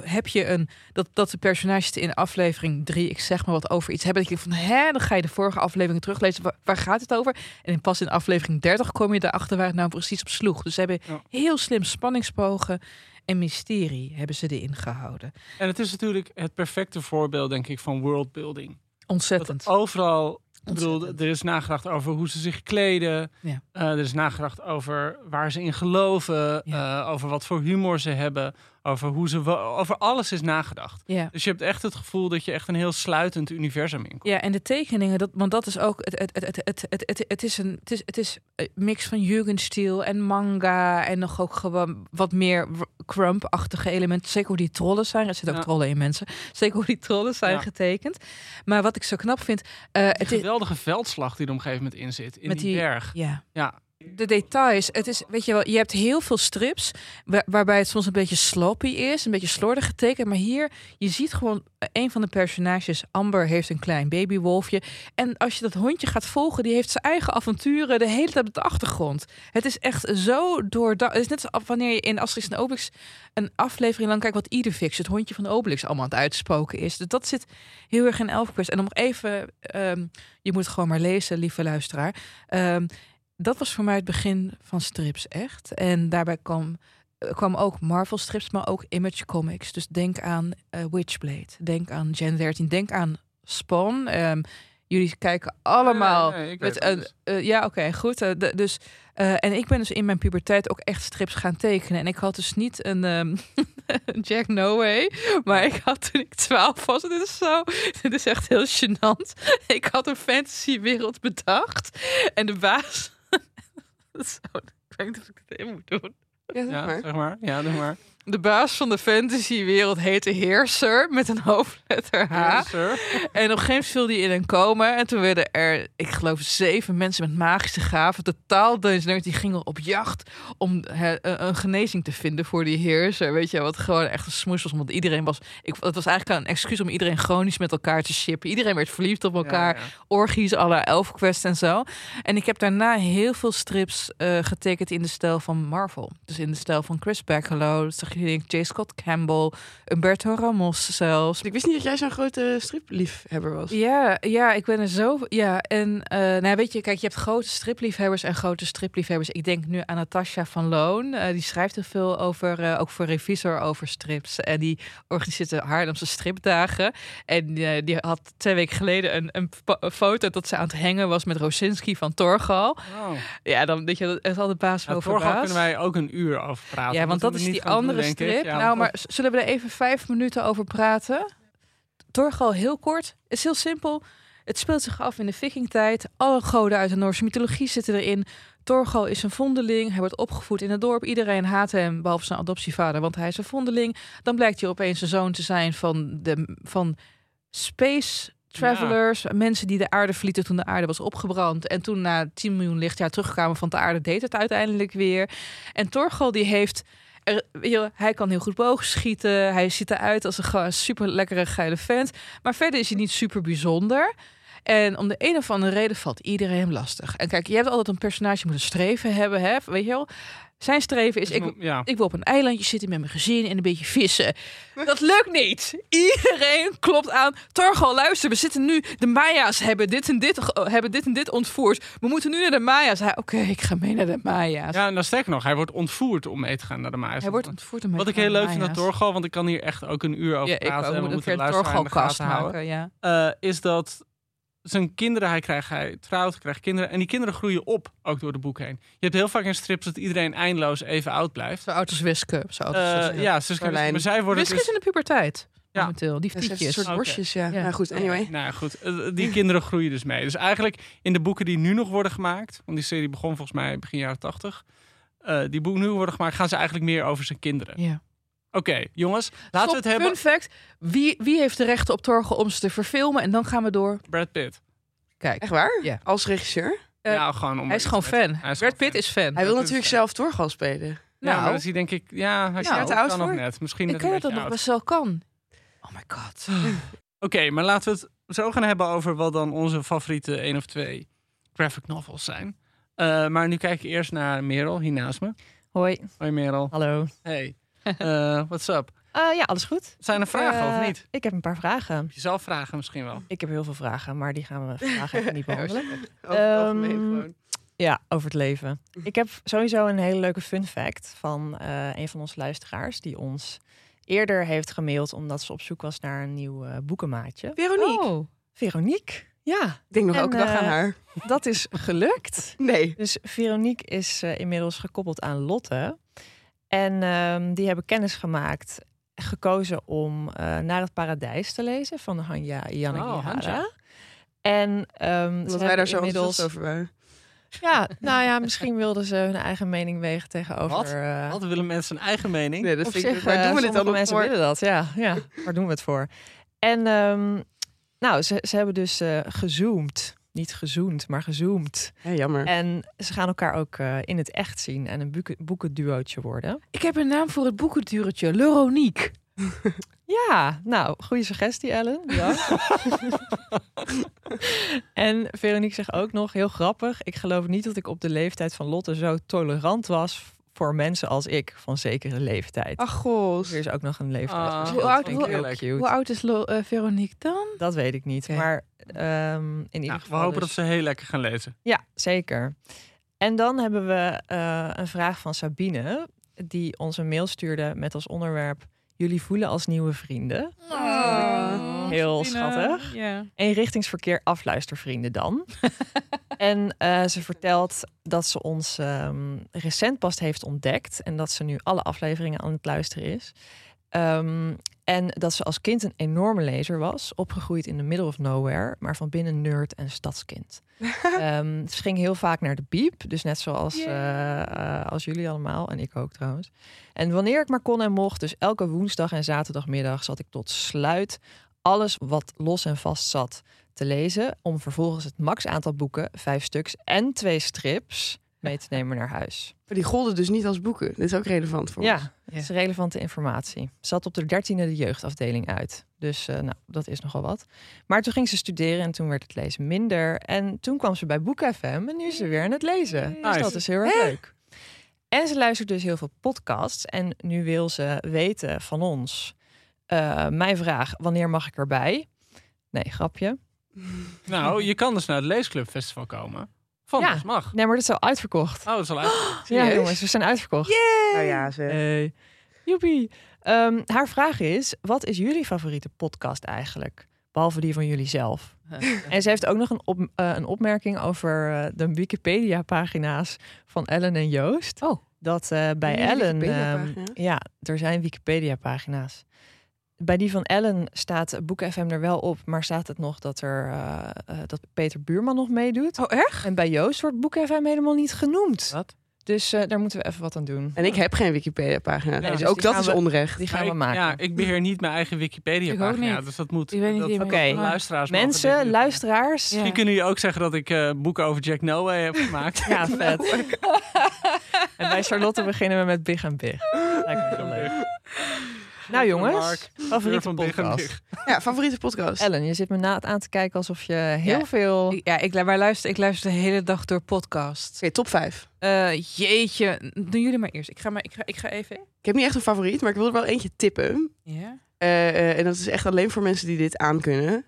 heb je een dat, dat de personages in aflevering drie, ik zeg maar wat over iets hebben. Dat je van hè, dan ga je de vorige aflevering teruglezen. Waar, waar gaat het over? En pas in aflevering 30 kom je erachter waar het nou precies op sloeg. Dus ze hebben Ja. heel slim spanningsbogen en mysterie hebben ze erin gehouden. En het is natuurlijk het perfecte voorbeeld, denk ik, van worldbuilding. Ontzettend. Dat overal, ik bedoel, er is nagedacht over hoe ze zich kleden. Ja. Eh, er is nagedacht over waar ze in geloven. Ja. eh, over wat voor humor ze hebben. Over hoe ze. Over alles is nagedacht. Ja. Dus je hebt echt het gevoel dat je echt een heel sluitend universum inkomt. Ja, en de tekeningen, dat, want dat is ook. Het, het, het, het, het, het, het is een het is, het is een mix van Jugendstil en manga. En nog ook gewoon wat meer Crump-achtige elementen. Zeker hoe die trollen zijn. Er zitten ook Ja. trollen in mensen. Zeker hoe die trollen zijn Ja. getekend. Maar wat ik zo knap vind. eh, Het geweldige veldslag die er op een gegeven moment in zit. In die, die- berg. ja. Ja. De details, het is, weet je wel, je hebt heel veel strips waar- waarbij het soms een beetje sloppy is, een beetje slordig getekend. Maar hier, je ziet gewoon, eh, een van de personages, Amber, heeft een klein babywolfje. En als je dat hondje gaat volgen, die heeft zijn eigen avonturen de hele tijd op de achtergrond. Het is echt zo doordacht. Het is net als wanneer je in Asterix en Obelix een aflevering lang kijkt wat Idefix, het hondje van de Obelix, allemaal aan het uitspoken is. Dus dat zit heel erg in Elfquest. En om nog even, ehm, je moet gewoon maar lezen, lieve luisteraar. Ehm, dat was voor mij het begin van strips, echt. En daarbij kwam, eh, kwam ook Marvel strips, maar ook Image Comics. Dus denk aan eh, Witchblade, denk aan Gen 13, denk aan Spawn. Ehm, jullie kijken allemaal ik met eh, ja, oké, goed. De- dus, en ik ben dus in mijn puberteit ook echt strips gaan tekenen. En ik had dus niet een ehm, Jack No Way, maar ik had toen ik 12 was. Dit is zo, dit is echt heel gênant. Ik had een fantasywereld bedacht en de baas. Zo, ik weet niet of ik het in moet doen. Ja, zeg Ja, maar. zeg maar. Ja, doe maar. De baas van de fantasywereld heette Heerser met een hoofdletter H. En op een gegeven moment viel die in een coma. En toen werden er, ik geloof, zeven mensen met magische gaven. Totaal Dungeons Die gingen op jacht om een genezing te vinden voor die heerser. Weet je, wat gewoon echt een smoes was. Want iedereen was... Ik, het was eigenlijk een excuus om iedereen chronisch met elkaar te shippen. Iedereen werd verliefd op elkaar. Ja, ja. Orgies, alle Elfquest en zo. En ik heb daarna heel veel strips eh, getekend in de stijl van Marvel. Dus in de stijl van Chris Bacalo. Denk J. Scott Campbell. Umberto Ramos zelfs. Ik wist niet dat jij zo'n grote stripliefhebber was. Ja, ja, ik ben er zo. Ja, en eh nou weet je, kijk, je hebt grote stripliefhebbers en grote stripliefhebbers. Ik denk nu aan Natasha van Loon. Eh, die schrijft heel veel over, eh, ook voor Revisor, over strips. En die organiseert de Haarlemse stripdagen. En eh, die had twee weken geleden een, een fo- een foto dat ze aan het hangen was met Rosinski van Torgal. Oh. Ja, dan weet je, dat is al de baas Nou, Torgal baas. kunnen wij ook een uur over praten. Ja, want dat is die andere denk ik. strip. Ja, nou, maar zullen we er even vijf minuten over praten? Torgal, heel kort. Het is heel simpel. Het speelt zich af in de vikingtijd. Alle goden uit de Noorse mythologie zitten erin. Torgal is een vondeling. Hij wordt opgevoed in het dorp. Iedereen haat hem, behalve zijn adoptievader, want hij is een vondeling. Dan blijkt hij opeens een zoon te zijn van, de, van space travelers. Mensen die de aarde verlieten toen de aarde was opgebrand. En toen na 10 miljoen lichtjaar terugkwamen van de aarde, deed het uiteindelijk weer. En Torgal die heeft... Hij kan heel goed boogschieten. Hij ziet eruit als een super lekkere geile vent. Maar verder is hij niet super bijzonder. En om de een of andere reden valt iedereen hem lastig. En kijk, je hebt altijd een personage moet een streven hebben, hè? Weet je wel? Zijn streven is, Dus ik, ja. ik wil op een eilandje zitten met mijn gezin en een beetje vissen. Dat lukt niet. Iedereen klopt aan. Torgal, luister, we zitten nu. De Maya's hebben dit en dit, hebben dit en dit ontvoerd. We moeten nu naar de Maya's. Hij, Oké, ik ga mee naar de Maya's. ja, nou sterker nog, hij wordt ontvoerd om mee te gaan naar de Maas. Hij wordt ontvoerd. om mee Wat ik heel leuk vind aan Maya's. Torgal, want ik kan hier echt ook een uur over Ja, ik praten. ook. en we Moet moeten luisteraar in de gaten houden. maken, ja. eh, is dat zijn kinderen, hij krijgt, hij trouwt, krijgt kinderen. En die kinderen groeien op, ook door de boek heen. Je hebt heel vaak in strips dat iedereen eindeloos even oud blijft. Zo oud als Wiske. Zo oud als Eh, ja, Wiske, maar zij worden Wiske is dus... in de puberteit. Ja. momenteel. Die ze heeft een frietjes. soort borstjes, ja. Ja. Nou goed, anyway. Nou goed. Eh, Die kinderen groeien dus mee. Dus eigenlijk in de boeken die nu nog worden gemaakt, want die serie begon volgens mij begin jaren tachtig. eh, die boeken nu worden gemaakt, gaan ze eigenlijk meer over zijn kinderen. Ja. Oké, jongens, laten Stop, we het hebben. Fun fact. Wie, wie heeft de rechten op Torge om ze te verfilmen? En dan gaan we door. Brad Pitt. Kijk. Echt waar? Ja. Als regisseur? Eh, ja, gewoon om Hij is gewoon fan. Hij is Brad gewoon Pitt is fan. Hij wil dat natuurlijk zelf Torgal spelen. Ja, Nou. maar dat is hij denk ik... Ja, hij is Nou, te oud kan nog net. Misschien Ik dat beetje nog best wel kan. Oh my god. Oké, maar laten we het zo gaan hebben over wat dan onze favoriete één of twee graphic novels zijn. Eh, maar nu kijk ik eerst naar Merel, hier naast me. Hoi, Hoi Merel. hallo. Hey. Eh what's up? Eh, ja, alles goed? Zijn er vragen Eh, of niet? Ik heb een paar vragen. Heb je zelf vragen misschien wel? Ik heb heel veel vragen, maar die gaan we vandaag even niet behandelen. Over Ehm, gewoon. Ja, over het leven. Ik heb sowieso een hele leuke fun fact van eh, een van onze luisteraars... die ons eerder heeft gemaild omdat ze op zoek was naar een nieuw eh, boekenmaatje. Veronique. Oh. Veronique, ja, Ik denk nog elke dag aan eh, haar. dat is gelukt. Nee. Dus Veronique is eh, inmiddels gekoppeld aan Lotte. En ehm, die hebben kennis gemaakt, gekozen om eh, Naar het Paradijs te lezen van Hanja Janneke Oh. En ehm, Omdat wij daar zo inmiddels... enthousiast over waren. Ja, nou ja, misschien wilden ze hun eigen mening wegen tegenover... Wat? eh, Altijd willen mensen een eigen mening. Nee, dat op vind ik... Waar eh, doen we dit dan mensen voor? willen dat, ja. ja. Waar doen we het voor? En ehm, nou, ze, ze hebben dus eh, gezoomd. Niet gezoend, maar gezoomd. Ja, jammer. En ze gaan elkaar ook eh, in het echt zien en een boeken, boekenduootje worden. Ik heb een naam voor het boekenduretje. Leronique. Ja, nou, goede suggestie, Ellen. Ja. en Veronique zegt ook nog, heel grappig... ik geloof niet dat ik op de leeftijd van Lotte zo tolerant was... voor mensen als ik, van zekere leeftijd. Ach, god. Er is ook nog een Ah, leeftijdsverschil. hoe oud- hoe-. Hoe is Lo- eh, Veronique dan? Dat weet ik niet. Maar ehm, in ieder Nou, geval. we hopen dus- dat ze heel lekker gaan lezen. Ja, zeker. En dan hebben we eh, een vraag van Sabine, die ons een mail stuurde met als onderwerp: Jullie voelen als nieuwe vrienden. Oh, Heel Sabine. schattig. Ja. Eenrichtingsverkeer afluistervrienden dan. en eh, ze vertelt dat ze ons ehm, recent pas heeft ontdekt en dat ze nu alle afleveringen aan het luisteren is. Ehm, en dat ze als kind een enorme lezer was, opgegroeid in the middle of nowhere, maar van binnen nerd en stadskind. Ehm, ze ging heel vaak naar de biep, dus net zoals eh, als jullie allemaal en ik ook trouwens. En wanneer ik maar kon en mocht, dus elke woensdag en zaterdagmiddag zat ik tot sluit alles wat los en vast zat te lezen, om vervolgens het max aantal boeken, vijf stuks en twee strips, mee te nemen naar huis. Maar die golden dus niet als boeken. Dit is ook relevant voor ons. Ja, is relevante informatie. Zat op de dertiende de jeugdafdeling uit. Dus eh, nou, dat is nogal wat. Maar toen ging ze studeren en toen werd het lezen minder. En toen kwam ze bij Boek FM en nu is ze weer aan het lezen. Dus Nice. dat is heel erg leuk. En ze luistert dus heel veel podcasts. En nu wil ze weten van ons. eh, mijn vraag, wanneer mag ik erbij? Nee, grapje. Nou, je kan dus naar het Leesclubfestival komen. Van Ja. ons mag. Nee, maar dat is al uitverkocht. Oh, dat is al uit. Ja, jongens, we zijn uitverkocht. Nou ja, ze... Hey. Joepie. Ehm, haar vraag is, wat is jullie favoriete podcast eigenlijk? Behalve die van jullie zelf. En ze heeft ook nog een, op, eh, een opmerking over eh, de Wikipedia-pagina's van Ellen en Joost. Oh. Dat eh, bij Ellen... Ehm, ja, er zijn Wikipedia-pagina's. Bij die van Ellen staat Boek FM er wel op, maar staat het nog dat, er, eh, eh, dat Peter Buurman nog meedoet. Oh, echt? En bij Joost wordt Boek FM helemaal niet genoemd. Wat? Dus eh, daar moeten we even wat aan doen. En ik heb geen Wikipedia-pagina. Nee, dus dus ook dat is we- onrecht. Die gaan we ik, maken. Ja, ik beheer niet mijn eigen Wikipedia-pagina. Dus dat moet. Ik weet niet dat, wie Oké. luisteraars Mensen, luisteraars. Ja. Misschien kunnen jullie ook zeggen dat ik eh, boeken over Jack Noah heb gemaakt. Ja, vet. en bij Charlotte beginnen we met Big en Big. Lijkt me heel leuk. Nou jongens, favoriete podcast. Ja, favoriete podcast. Ellen, je zit me na aan te kijken alsof je heel Ja. veel... Ja, ik, maar luister, ik luister de hele dag door podcasts. Oké, top 5. Eh, jeetje, doen jullie maar eerst. Ik ga, maar, ik ga, ik ga even... Ik heb niet echt een favoriet, maar ik wil er wel eentje tippen. Ja? Eh, eh, en dat is echt alleen voor mensen die dit aankunnen.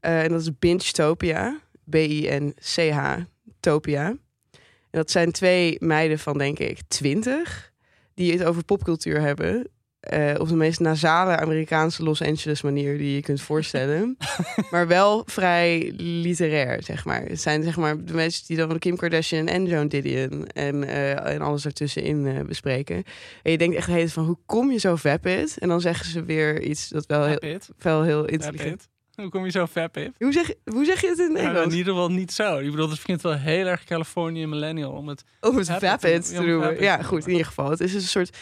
Eh en dat is Binge-topia. B-I-N-C-H, Topia. En dat zijn twee meiden van, denk ik, twintig. Die het over popcultuur hebben. Eh, op de meest nasale Amerikaanse Los Angeles manier die je kunt voorstellen. maar wel vrij literair, zeg maar. Het zijn zeg maar de mensen die dan van Kim Kardashian en Joan Didion en, eh, en alles ertussenin eh, bespreken. En je denkt echt heet van hoe kom je zo vapid? En dan zeggen ze weer iets dat wel heel, wel heel intelligent. Hoe kom je zo vapid? Hoe zeg, hoe zeg je het in het Ja, in ieder geval niet zo. Ik bedoel, het klinkt wel heel erg Californië millennial om het Om het Vapid te- te ja, goed, in ieder geval. Het is een soort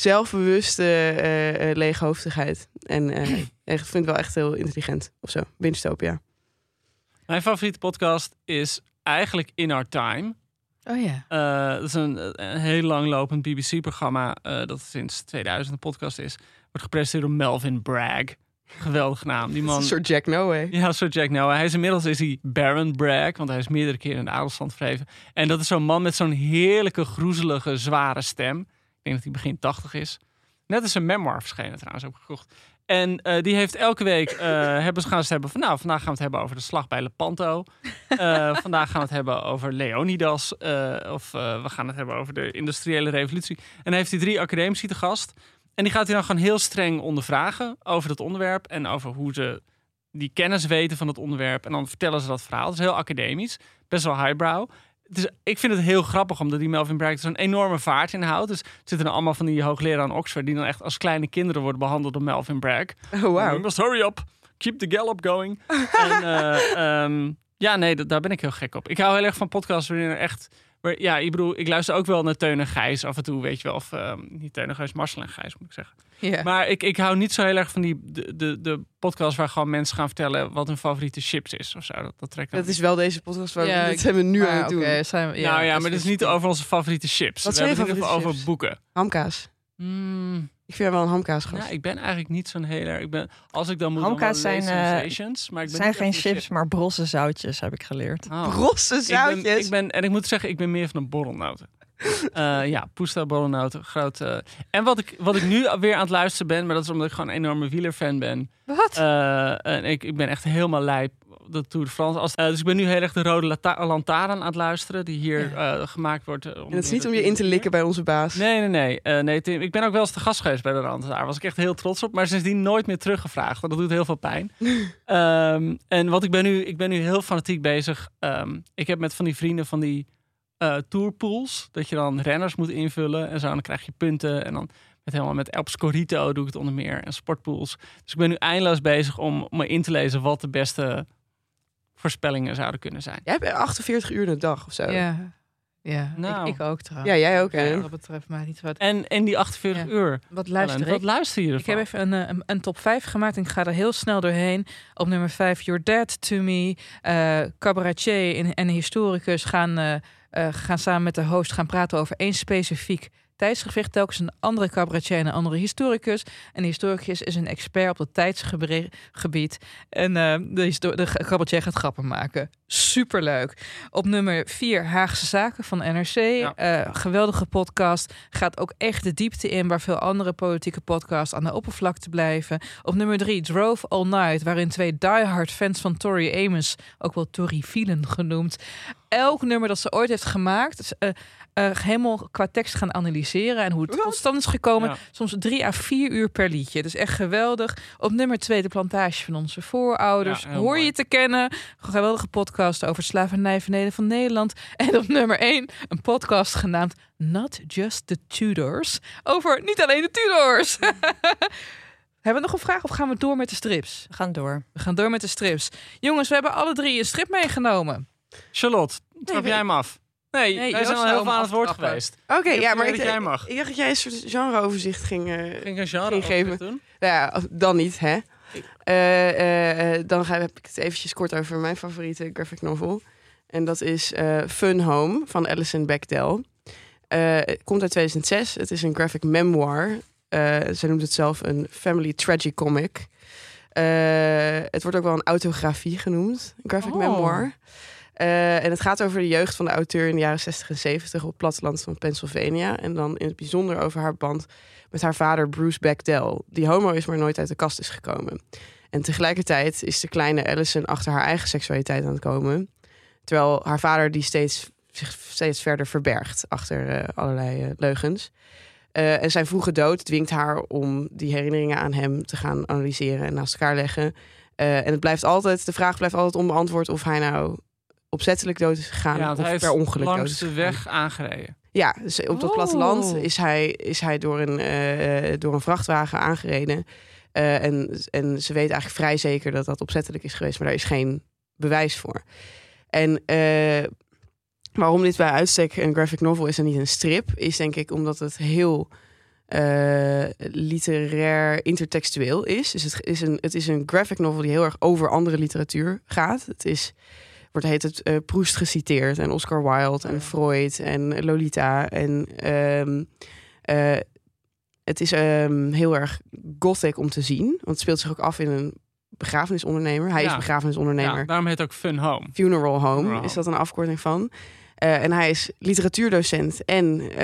zelfbewuste eh, eh, leeghoofdigheid. En eh, echt, ik vind het wel echt heel intelligent of zo. Winstopia. Mijn favoriete podcast is eigenlijk In Our Time. Oh ja. Eh, dat is een, een heel langlopend BBC-programma eh, dat sinds 2000 een podcast is. Wordt gepresenteerd door Melvin Bragg. Geweldige naam. Die man. Een soort Jack Noah. Ja, zo Jack Noah. Hij is inmiddels is hij Baron Bragg, want hij is meerdere keren in de adelstand verheven. En dat is zo'n man met zo'n heerlijke, groezelige, zware stem. Ik denk dat hij begin 80 is. Net als een memoir verschenen trouwens, ook gekocht. En eh, die heeft elke week, eh, hebben ze gaan ze hebben van, nou, vandaag gaan we het hebben over de slag bij Lepanto. Eh vandaag gaan we het hebben over Leonidas. of we gaan het hebben over de industriële revolutie. En dan heeft hij drie academici te gast. En die gaat hij dan gewoon heel streng ondervragen over dat onderwerp. En over hoe ze die kennis weten van het onderwerp. En dan vertellen ze dat verhaal. Dat is heel academisch. Best wel highbrow. Dus ik vind het heel grappig, omdat die Melvin Bragg zo'n enorme vaart in houdt. Dus er zitten dan allemaal van die hoogleraren aan Oxford... die dan echt als kleine kinderen worden behandeld door Melvin Bragg. Oh, You wow. must hurry up. Keep the gallop going. en eh, ehm, ja, nee, dat- daar ben ik heel gek op. Ik hou heel erg van podcasts waarin er echt... Waar, ja, ik bedoel, ik luister ook wel naar Teun en Gijs af en toe, weet je wel. Of ehm, niet Teun en Gijs, Marcel en Gijs, moet ik zeggen. Ja. Maar ik, ik hou niet zo heel erg van die de, de, de podcast waar gewoon mensen gaan vertellen wat hun favoriete chips is of zo. Dat, dat trekt Dat is wel deze podcast waar Ja, we dit zijn we nu Maar aan het doen. oké, zijn we- nou ja, maar het is niet over. onze favoriete chips. Wat We zijn hebben het over boeken. Hamkaas. Mm, Ik vind jou wel een hamkaasgast. nou, ik ben eigenlijk niet zo'n heel erg... Ik ben, als ik dan moet, Hamkaas dan zijn, Lay's eh, sensations, maar ik Het ben zijn geen chips, maar brosse zoutjes, heb ik geleerd. Oh. Brosse Ik ben, zoutjes. ik ben, en ik moet zeggen, ik ben meer van een borrelnoten. Eh, ja, Poesta groot. eh. En wat ik, wat ik nu weer aan het luisteren ben, maar dat is omdat ik gewoon een enorme wielerfan ben. Wat? Eh, en ik, ik ben echt helemaal lijp de Tour de France. Als, dus ik ben nu heel erg de Rode Lantaarn aan het luisteren, die hier gemaakt wordt. En het is niet de om je in te likken bij onze baas. Nee, nee, nee. Nee Tim, ik ben ook wel eens te gast geweest bij de Rand. Daar was ik echt heel trots op. Maar sindsdien nooit meer teruggevraagd. Want dat doet heel veel pijn. Ehm, en wat ik ben nu, ik ben nu heel fanatiek bezig. Ehm, ik heb met van die vrienden van die eh tourpools. Dat je dan renners moet invullen en zo. En dan krijg je punten. En dan met helemaal met Elp Scorito doe ik het onder meer. En sportpools. Dus ik ben nu eindeloos bezig om, om me in te lezen wat de beste voorspellingen zouden kunnen zijn. Jij hebt 48 uur de dag of zo. Ja, ja. Nou. ik, ik ook trouwens. Ja, jij ook, Ja, hè? Wat dat betreft niet wat. En, en die 48 Ja. uur. Wat luister Ellen? Wat luister je ervan? Ik heb even een, eh, een, een top 5 gemaakt en ik ga er heel snel doorheen. Op nummer 5, You're Dead to Me. eh cabaretier en, en historicus gaan, eh, eh, gaan samen met de host gaan praten over één specifiek tijdsgevecht. Telkens een andere cabaretier en een andere historicus. En de historicus is een expert op dat tijdsgebied. En eh, de, de cabaretier gaat grappen maken. Superleuk. Op nummer 4, Haagse Zaken van NRC. Eh, geweldige podcast. Gaat ook echt de diepte in waar veel andere politieke podcasts aan de oppervlakte blijven. Op nummer 3, Drove All Night. Waarin twee diehard fans van Tori Amos, ook wel Tori Vielen genoemd, elk nummer dat ze ooit heeft gemaakt, eh, eh, helemaal qua tekst gaan analyseren en hoe het tot stand is gekomen. Ja. Soms drie à vier uur per liedje. Dus echt geweldig. Op nummer twee de plantage van onze voorouders. Ja, Hoor mooi. je te kennen. Een geweldige podcast over het slavernijverleden van Nederland. En op nummer één een podcast genaamd Not Just the Tudors. Over niet alleen de Tudors. Hebben we nog een vraag of gaan we door met de strips? We gaan door. We gaan door met de strips. Jongens, we hebben alle drie een strip meegenomen. Charlotte, trap jij hem af? Nee, Nee, wij zijn al heel veel aan het woord geweest. Oké, ja, maar ik, jij mag. ik dacht dat jij een soort genreoverzicht ging, eh, Ging een genre geven. doen? Nou ja, dan niet, hè? Eh, eh, dan ga, heb ik het eventjes kort over mijn favoriete graphic novel. En dat is Fun Home van Alison Bechdel. Het komt uit 2006. Het is een graphic memoir. Zij noemt het zelf een family tragicomic. Eh het wordt ook wel een autografie genoemd. Een graphic Oh. memoir. Eh, en het gaat over de jeugd van de auteur in de jaren 60 en 70 op het platteland van Pennsylvania. En dan in het bijzonder over haar band met haar vader Bruce Bechdel, die homo is, maar nooit uit de kast is gekomen. En tegelijkertijd is de kleine Allison achter haar eigen seksualiteit aan het komen. Terwijl haar vader die steeds, zich steeds verder verbergt achter eh, allerlei eh, leugens. En zijn vroege dood dwingt haar om die herinneringen aan hem te gaan analyseren en naast elkaar leggen. En het blijft altijd, de vraag blijft altijd onbeantwoord of hij nou opzettelijk dood is gegaan Ja, of per ongeluk dood langs is de weg aangereden. Ja, dus op dat Oh. platteland is hij, is hij door, een, eh, door een vrachtwagen aangereden. Eh, en, en ze weet eigenlijk vrij zeker dat dat opzettelijk is geweest, maar daar is geen bewijs voor. En eh, waarom dit bij uitstek een graphic novel is en niet een strip, is denk ik omdat het heel literair intertextueel is. Dus het is, een, het is een graphic novel die heel erg over andere literatuur gaat. Het is wordt heet het eh, Proust geciteerd en Oscar Wilde en Freud en Lolita en ehm, eh, het is ehm, heel erg gothic om te zien, want het speelt zich ook af in een begrafenisondernemer. Hij Ja. is begrafenisondernemer. Ja, daarom heet het ook Fun Home. Funeral Home Funeral is dat een afkorting van. Eh, en hij is literatuurdocent en,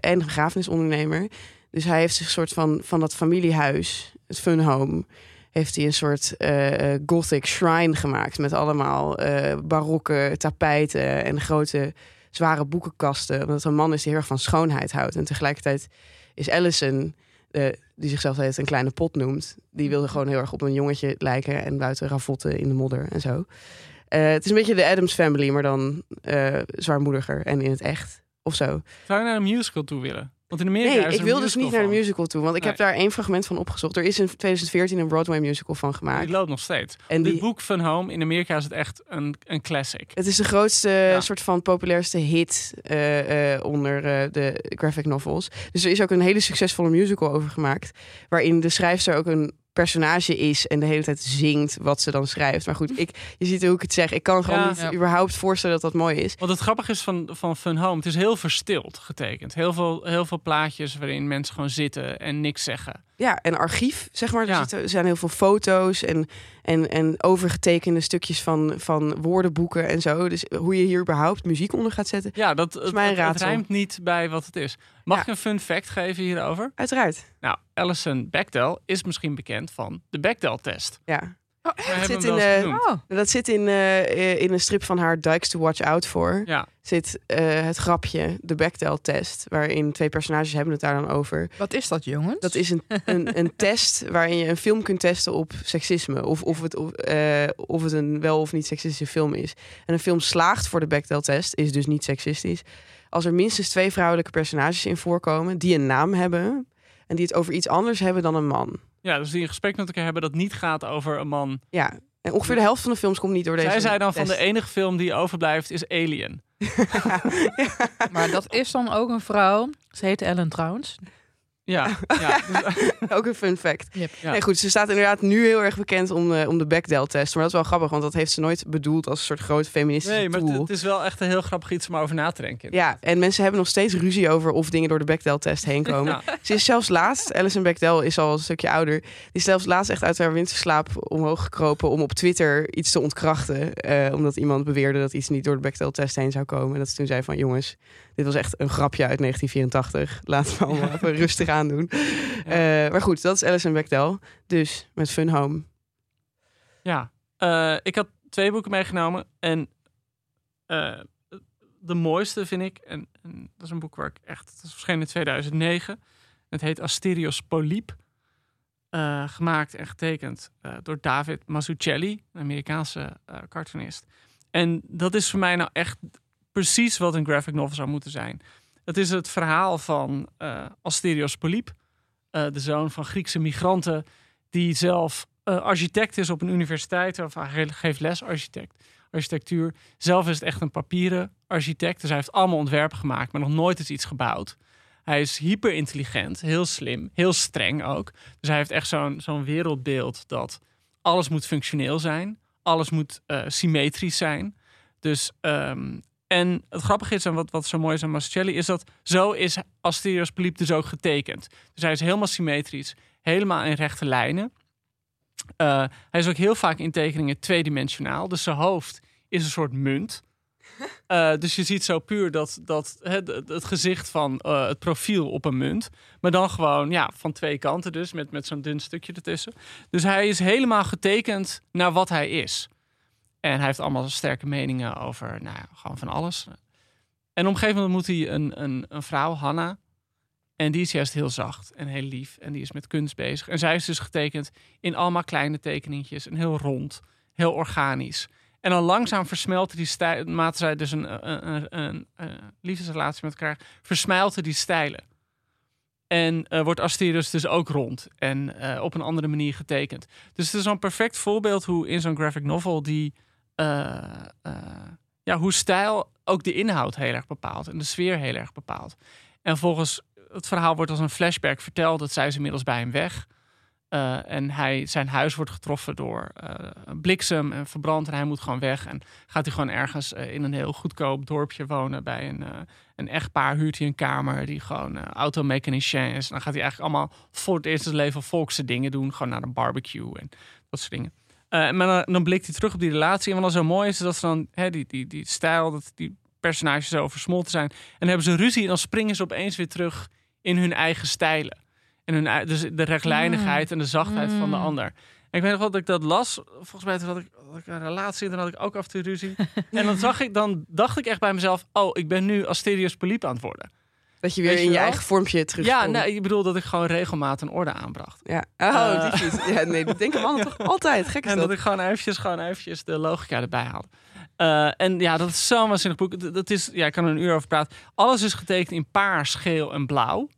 en begrafenisondernemer. Dus hij heeft zich een soort van, van dat familiehuis, het Fun Home, heeft hij een soort eh, eh, gothic shrine gemaakt. Met allemaal eh, barokke tapijten en grote zware boekenkasten. Omdat een man is die heel erg van schoonheid houdt. En tegelijkertijd is Allison, die zichzelf heeft een kleine pot noemt. Die wilde gewoon heel erg op een jongetje lijken. En buiten ravotten in de modder en zo. Het is een beetje de Adams Family, maar dan zwaarmoediger en in het echt. Of zo. Zou je naar een musical toe willen? Want in Amerika Nee, is ik wil dus niet naar de van. musical toe. Want ik heb daar één fragment van opgezocht. Er is in 2014 een Broadway musical van gemaakt. Die loopt nog steeds. En Dit die- boek Fun Home, in Amerika is het echt een, een classic. Het is de grootste soort van populairste hit eh, eh, onder eh, de graphic novels. Dus er is ook een hele succesvolle musical over gemaakt. Waarin de schrijfster ook een personage is en de hele tijd zingt wat ze dan schrijft. Maar goed, ik, je ziet hoe ik het zeg. Ik kan gewoon Ja. niet Ja. überhaupt voorstellen dat dat mooi is. Want het grappige is van, van Fun Home, het is heel verstild getekend. Heel veel, heel veel plaatjes waarin mensen gewoon zitten en niks zeggen. Ja, en archief, zeg maar. Ja. Er, zitten, er zijn heel veel foto's en, en, en overgetekende stukjes van, van woordenboeken en zo. Dus hoe je hier überhaupt muziek onder gaat zetten. Ja, dat, het, mij een het, het raadsel. rijmt niet bij wat het is. Mag ik een fun fact geven hierover? Uiteraard. Nou, Alison Bechdel is misschien bekend van de Bechdel-test. Ja. We Dat hebben zit, hem in, eh, dat zit in, eh, in een strip van haar Dykes to Watch Out voor. Ja. Zit eh, het grapje, de Bechdel-test, waarin twee personages hebben het daar dan over. Wat is dat, jongens? Dat is een, een, een test waarin je een film kunt testen op seksisme. Of, of, het, of, eh, of het een wel of niet seksistische film is. En een film slaagt voor de Bechdel-test, is dus niet seksistisch. Als er minstens twee vrouwelijke personages in voorkomen die een naam hebben. En die het over iets anders hebben dan een man. Ja, dus die een gesprek met elkaar hebben dat niet gaat over een man. Ja, en ongeveer de helft van de films komt niet door deze. Zij zei dan van de enige film die overblijft is Alien. Maar dat is dan ook een vrouw. Ze heet Ellen trouwens. Ja, ja. ook een fun fact. Yep. Ja. Nee, goed, ze staat inderdaad nu heel erg bekend om, eh, om de Bechdel-test. Maar dat is wel grappig, want dat heeft ze nooit bedoeld als een soort groot feministische Nee, maar het, tool. het is wel echt een heel grappig iets om over na te denken. Ja, en mensen hebben nog steeds ruzie over of dingen door de Bechdel-test heen komen. Ja. Ze is zelfs laatst, Alison Bechdel is al een stukje ouder, die is zelfs laatst echt uit haar winterslaap omhoog gekropen om op Twitter iets te ontkrachten. eh, omdat iemand beweerde dat iets niet door de Bechdel-test heen zou komen. En dat ze toen zei van jongens, dit was echt een grapje uit 1984. Laten we allemaal even rustig aan doen. Eh, maar goed, dat is Alison Bechdel. Dus met Fun Home. Ja, eh, ik had twee boeken meegenomen. En eh, de mooiste vind ik, en, en dat is een boek waar ik echt, het is verschenen in 2009. Het heet Asterios Polyp. Gemaakt en getekend door David Mazzucchelli, een Amerikaanse cartoonist. En dat is voor mij nou echt precies wat een graphic novel zou moeten zijn. Het is het verhaal van eh Asterios Polyp, eh, de zoon van Griekse migranten, die zelf eh, architect is op een universiteit, of hij geeft les architect, architectuur. Zelf is het echt een papieren architect, dus hij heeft allemaal ontwerpen gemaakt, maar nog nooit is iets gebouwd. Hij is hyper intelligent, heel slim, heel streng ook. Dus hij heeft echt zo'n zo'n wereldbeeld dat alles moet functioneel zijn, alles moet symmetrisch zijn. Dus ehm, en het grappige is, en wat, wat zo mooi is aan Mascelli, is dat zo is Asterios Polyp dus ook getekend. Dus hij is helemaal symmetrisch, helemaal in rechte lijnen. Eh, hij is ook heel vaak in tekeningen tweedimensionaal. Dus zijn hoofd is een soort munt. Eh, dus je ziet zo puur dat, dat het, het, het gezicht van eh, het profiel op een munt. Maar dan gewoon ja, van twee kanten dus, met, met zo'n dun stukje ertussen. Dus hij is helemaal getekend naar wat hij is. En hij heeft allemaal sterke meningen over nou, gewoon van alles. En op een gegeven moment moet hij een, een, een vrouw, Hanna. En die is juist heel zacht en heel lief. En die is met kunst bezig. En zij is dus getekend in allemaal kleine tekeningetjes. En heel rond, heel organisch. En dan langzaam versmelten die stijlen, naarmate zij dus een, een, een, een, liefdesrelatie met elkaar, versmelten die stijlen. En uh, wordt Asterius dus ook rond en uh, op een andere manier getekend. Dus het is zo'n perfect voorbeeld hoe in zo'n graphic novel die, ja, hoe stijl ook de inhoud heel erg bepaalt en de sfeer heel erg bepaalt. En volgens het verhaal wordt als een flashback verteld, dat zij is inmiddels bij hem weg. Uh, en hij, zijn huis wordt getroffen door uh, een bliksem en verbrand. En hij moet gewoon weg. En gaat hij gewoon ergens uh, in een heel goedkoop dorpje wonen. Bij een, een echtpaar huurt hij een kamer die gewoon automechanicien is. En dan gaat hij eigenlijk allemaal voor het eerste leven volkse dingen doen. Gewoon naar een barbecue en dat soort dingen. Maar dan, dan, blikt hij terug op die relatie. En wat dan zo mooi is, is dat ze dan hè, die, die, die stijl, dat die personages zo versmolten zijn. En dan hebben ze ruzie en dan springen ze opeens weer terug in hun eigen stijlen. En hun, dus de rechtlijnigheid en de zachtheid van de ander. En ik weet nog wel dat ik dat las. Volgens mij had ik, had ik een relatie en dan had ik ook af en toe ruzie. en dan zag ik, dan dacht ik echt bij mezelf: oh, ik ben nu Asterius Polyp aan het worden. Dat je weer in je eigen vormpje terug. Ja, nee, ik bedoel dat ik gewoon regelmatig een orde aanbracht. Ja, oh, uh, die Ja, nee, dat denken mannen toch altijd. Gek is En dat. dat ik gewoon eventjes, gewoon eventjes de logica erbij haalde. Uh, en ja, dat is zo'n waanzinnig boek. Dat is, ja, ik kan er een uur over praten. Alles is getekend in paars, geel en blauw.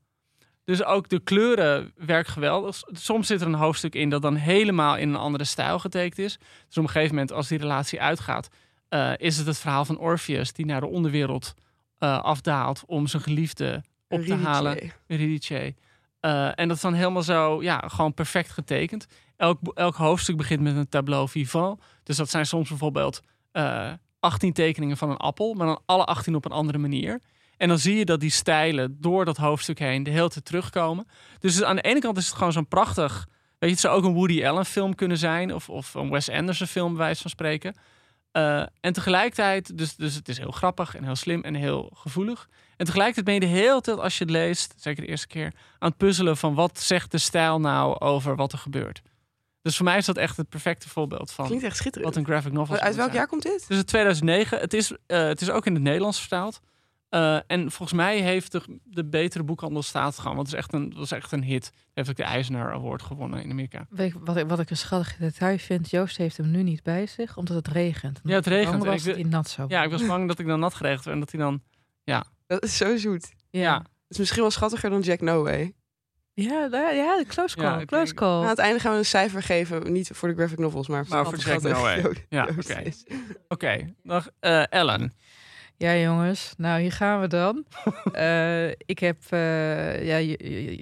Dus ook de kleuren werken geweldig. Soms zit er een hoofdstuk in dat dan helemaal in een andere stijl getekend is. Dus op een gegeven moment, als die relatie uitgaat, uh, is het het verhaal van Orpheus die naar de onderwereld uh, afdaalt om zijn geliefde op te halen. Eurydice. Uh, en dat is dan helemaal zo, ja, gewoon perfect getekend. Elk, elk hoofdstuk begint met een tableau vivant. Dus dat zijn soms bijvoorbeeld 18 tekeningen van een appel, maar dan alle 18 op een andere manier. En dan zie je dat die stijlen door dat hoofdstuk heen de hele tijd terugkomen. Dus aan de ene kant is het gewoon zo'n prachtig. Weet je, het zou ook een Woody Allen film kunnen zijn. Of, of een Wes Anderson film, bij wijze van spreken. Uh, en tegelijkertijd, dus, dus het is heel grappig en heel slim en heel gevoelig. En tegelijkertijd ben je de hele tijd, als je het leest, zeker de eerste keer, aan het puzzelen van wat zegt de stijl nou over wat er gebeurt. Dus voor mij is dat echt het perfecte voorbeeld van Klinkt echt schitterend. wat een graphic novel is. Uit welk jaar komt dit? Dus het 2009. Het is, uh, het is ook in het Nederlands vertaald. Uh, en volgens mij heeft de, de betere boekhandel staat gewoon. Want het is echt een, dat is echt een hit. Heeft ook de Eisner Award gewonnen in Amerika. Weet je, wat, ik, wat ik een schattig detail vind, Joost heeft hem nu niet bij zich, omdat het regent. Ja, het regent. was ik, het nat zo. Ja, ik was bang dat ik dan nat geregend werd en dat hij dan, ja. Dat is zo zoet. Ja. ja. Het is misschien wel schattiger dan Jack No Way. Ja, ja, de close call. Ja, close call. aan het einde gaan we een cijfer geven, niet voor de graphic novels, maar voor, maar voor Jack No Way. Ja, oké. Oké, okay. nog uh, Ellen. Ja, jongens. Nou, hier gaan we dan. uh, ik heb, uh, ja, je,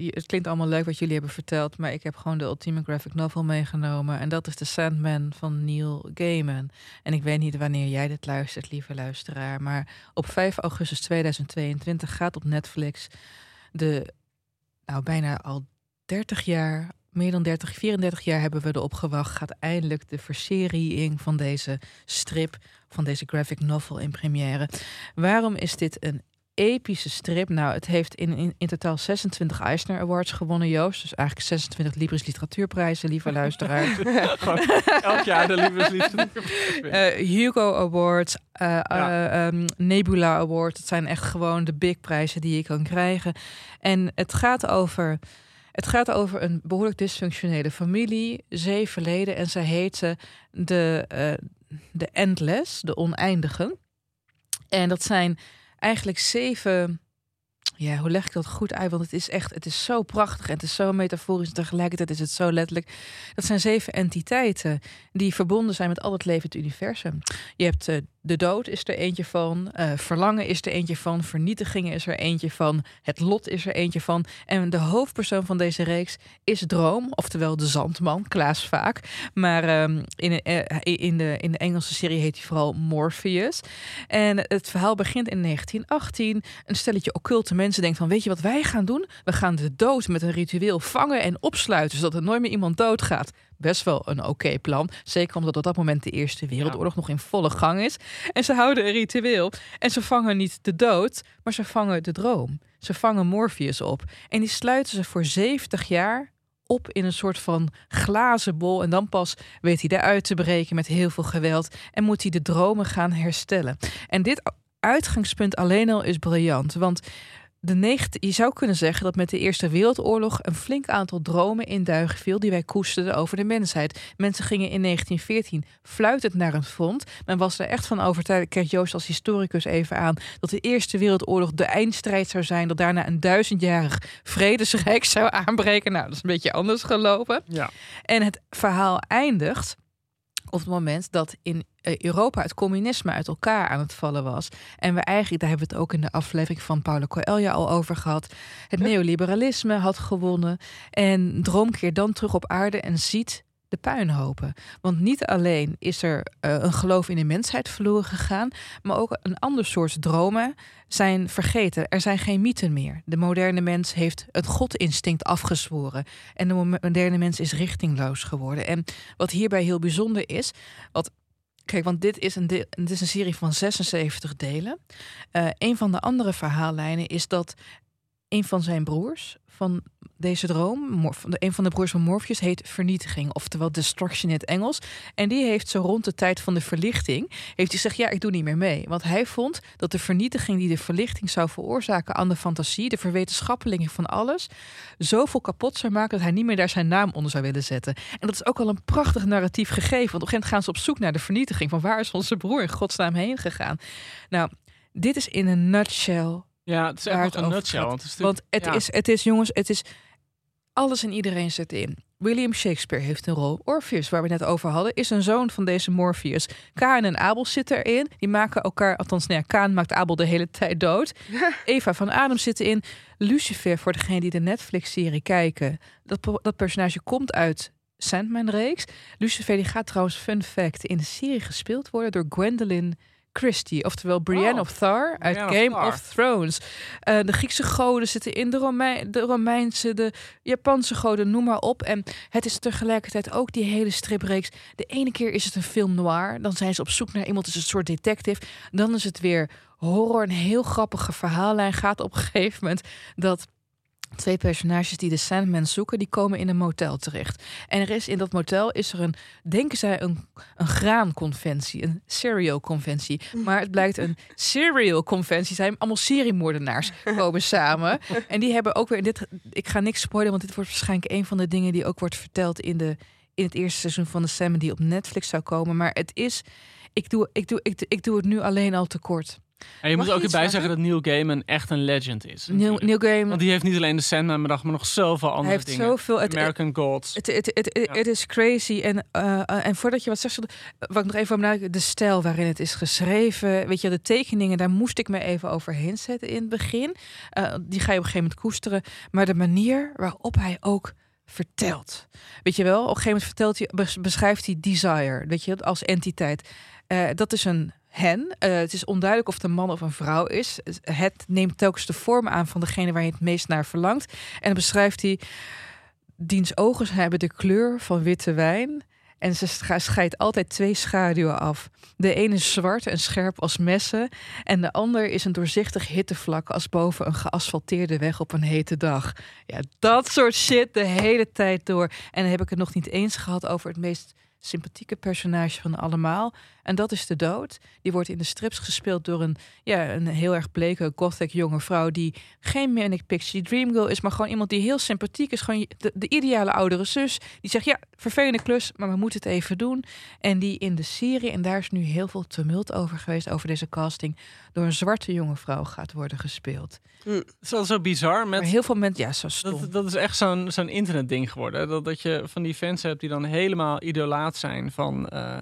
je, het klinkt allemaal leuk wat jullie hebben verteld, maar ik heb gewoon de ultieme graphic novel meegenomen. En dat is The Sandman van Neil Gaiman. En ik weet niet wanneer jij dit luistert, lieve luisteraar, maar op 5 augustus 2022 gaat op Netflix de, nou, bijna al 30 jaar meer dan 30, 34 jaar hebben we erop gewacht. Gaat eindelijk de verseriering van deze strip, van deze graphic novel in première. Waarom is dit een epische strip? Nou, het heeft in, in, in totaal 26 Eisner Awards gewonnen, Joost. Dus eigenlijk 26 Libris Literatuurprijzen, lieve luisteraar. elk jaar de Libris Literatuurprijzen. Uh, Hugo Awards, uh, ja. uh, um, Nebula Award. Het zijn echt gewoon de big prijzen die je kan krijgen. En het gaat over... Het gaat over een behoorlijk dysfunctionele familie, zeven leden en zij heten de, uh, de Endless, de oneindigen. En dat zijn eigenlijk zeven. Ja, hoe leg ik dat goed uit? Want het is echt, het is zo prachtig en het is zo metaforisch. En tegelijkertijd is het zo letterlijk. Dat zijn zeven entiteiten die verbonden zijn met al het leven, het universum. Je hebt uh, de dood is er eentje van. Uh, verlangen is er eentje van. Vernietigingen is er eentje van. Het lot is er eentje van. En de hoofdpersoon van deze reeks is Droom. Oftewel de Zandman, Klaas vaak. Maar um, in, uh, in, de, in de Engelse serie heet hij vooral Morpheus. En het verhaal begint in 1918. Een stelletje occulte mensen denkt van... weet je wat wij gaan doen? We gaan de dood met een ritueel vangen en opsluiten... zodat er nooit meer iemand doodgaat best wel een oké okay plan. Zeker omdat op dat moment de Eerste Wereldoorlog ja. nog in volle gang is. En ze houden een ritueel. En ze vangen niet de dood, maar ze vangen de droom. Ze vangen Morpheus op. En die sluiten ze voor 70 jaar op in een soort van glazen bol. En dan pas weet hij eruit te breken met heel veel geweld. En moet hij de dromen gaan herstellen. En dit uitgangspunt alleen al is briljant. Want de negende, je zou kunnen zeggen dat met de Eerste Wereldoorlog een flink aantal dromen in duigen viel die wij koesterden over de mensheid. Mensen gingen in 1914 fluitend naar een front. Men was er echt van overtuigd, ik kijk Joost als historicus even aan, dat de Eerste Wereldoorlog de eindstrijd zou zijn, dat daarna een duizendjarig vredesrijk zou aanbreken. Nou, dat is een beetje anders gelopen. Ja. En het verhaal eindigt op het moment dat in Europa het communisme uit elkaar aan het vallen was. En we eigenlijk, daar hebben we het ook in de aflevering van Paulo Coelho al over gehad. Het neoliberalisme had gewonnen. En Droom keert dan terug op aarde en ziet de puinhopen. Want niet alleen is er uh, een geloof in de mensheid verloren gegaan, maar ook een ander soort dromen zijn vergeten. Er zijn geen mythen meer. De moderne mens heeft het godinstinct afgezworen. En de moderne mens is richtingloos geworden. En wat hierbij heel bijzonder is, wat Kijk, want dit is een, dit is een serie van 76 delen. Uh, een van de andere verhaallijnen is dat een van zijn broers van deze droom, een van de broers van Morpheus, heet Vernietiging, oftewel Destruction in het Engels. En die heeft zo rond de tijd van de verlichting, heeft hij gezegd, ja, ik doe niet meer mee. Want hij vond dat de vernietiging die de verlichting zou veroorzaken aan de fantasie, de verwetenschappeling van alles, zoveel kapot zou maken dat hij niet meer daar zijn naam onder zou willen zetten. En dat is ook al een prachtig narratief gegeven, want op een gegeven moment gaan ze op zoek naar de vernietiging, van waar is onze broer in godsnaam heen gegaan. Nou, dit is in een nutshell ja, het is echt een nutshell. Want, het is, want het, is, het is, jongens, het is alles en iedereen zit in. William Shakespeare heeft een rol. Orpheus, waar we net over hadden, is een zoon van deze Morpheus. Kaan en Abel zitten erin. Die maken elkaar, althans, nou ja, Kaan maakt Abel de hele tijd dood. Eva van Adem zit in. Lucifer, voor degene die de Netflix-serie kijken. Dat, dat personage komt uit Sandman-reeks. Lucifer die gaat trouwens, fun fact, in de serie gespeeld worden door Gwendolyn Christie, oftewel Brienne Oh, of Thar uit Brienne of Game Thar. of Thrones. Eh, de Griekse goden zitten in, de, Romein, de Romeinse, de Japanse goden, noem maar op. En het is tegelijkertijd ook die hele stripreeks. De ene keer is het een film noir, dan zijn ze op zoek naar iemand, is een soort detective. Dan is het weer horror, een heel grappige verhaallijn. Gaat op een gegeven moment dat twee personages die de Sandman zoeken, die komen in een motel terecht. En er is in dat motel is er een, denken zij, een, een graanconventie, een cereal conventie. Maar het blijkt een serial conventie. Zijn allemaal seriemoordenaars komen samen. En die hebben ook weer dit. Ik ga niks spoilen, want dit wordt waarschijnlijk een van de dingen die ook wordt verteld in de in het eerste seizoen van de Sandman die op Netflix zou komen. Maar het is, ik doe, ik doe, ik, ik doe het nu alleen al te kort. En je Mag moet ook erbij zeggen dat Neil Gaiman echt een legend is. Neil. Neil Gaiman, Want die heeft niet alleen de Sandman bedacht, maar nog zoveel andere hij heeft dingen. zoveel. Het, American Gods. Het, het, het, het, Ja. het is crazy. En, eh, en voordat je wat zegt, wat ik nog even benadrukken, de stijl waarin het is geschreven. Weet je, de tekeningen, daar moest ik me even overheen zetten in het begin. Eh, die ga je op een gegeven moment koesteren. Maar de manier waarop hij ook vertelt. Weet je wel, op een gegeven moment vertelt hij, beschrijft hij desire, weet je, als entiteit. Eh, dat is een hen. Eh, het is onduidelijk of het een man of een vrouw is. Het neemt telkens de vorm aan van degene waar je het meest naar verlangt. En dan beschrijft hij diens ogen hebben de kleur van witte wijn. En ze scheidt altijd twee schaduwen af. De ene is zwart en scherp als messen. En de ander is een doorzichtig hittevlak als boven een geasfalteerde weg op een hete dag. Ja, dat soort shit de hele tijd door. En dan heb ik het nog niet eens gehad over het meest sympathieke personage van allemaal. En dat is de dood. Die wordt in de strips gespeeld door een, ja, een heel erg bleke gothic jonge vrouw... die geen manic pixie dream girl is, maar gewoon iemand die heel sympathiek is. Gewoon de, de ideale oudere zus. Die zegt, ja, vervelende klus, maar we moeten het even doen. En die in de serie, en daar is nu heel veel tumult over geweest... over deze casting, door een zwarte jonge vrouw gaat worden gespeeld. Het is wel zo bizar. Met, Maar heel veel mensen, ja, zo stom. dat, dat is echt zo'n zo'n internetding geworden. Dat, dat je van die fans hebt die dan helemaal idolaat zijn van eh,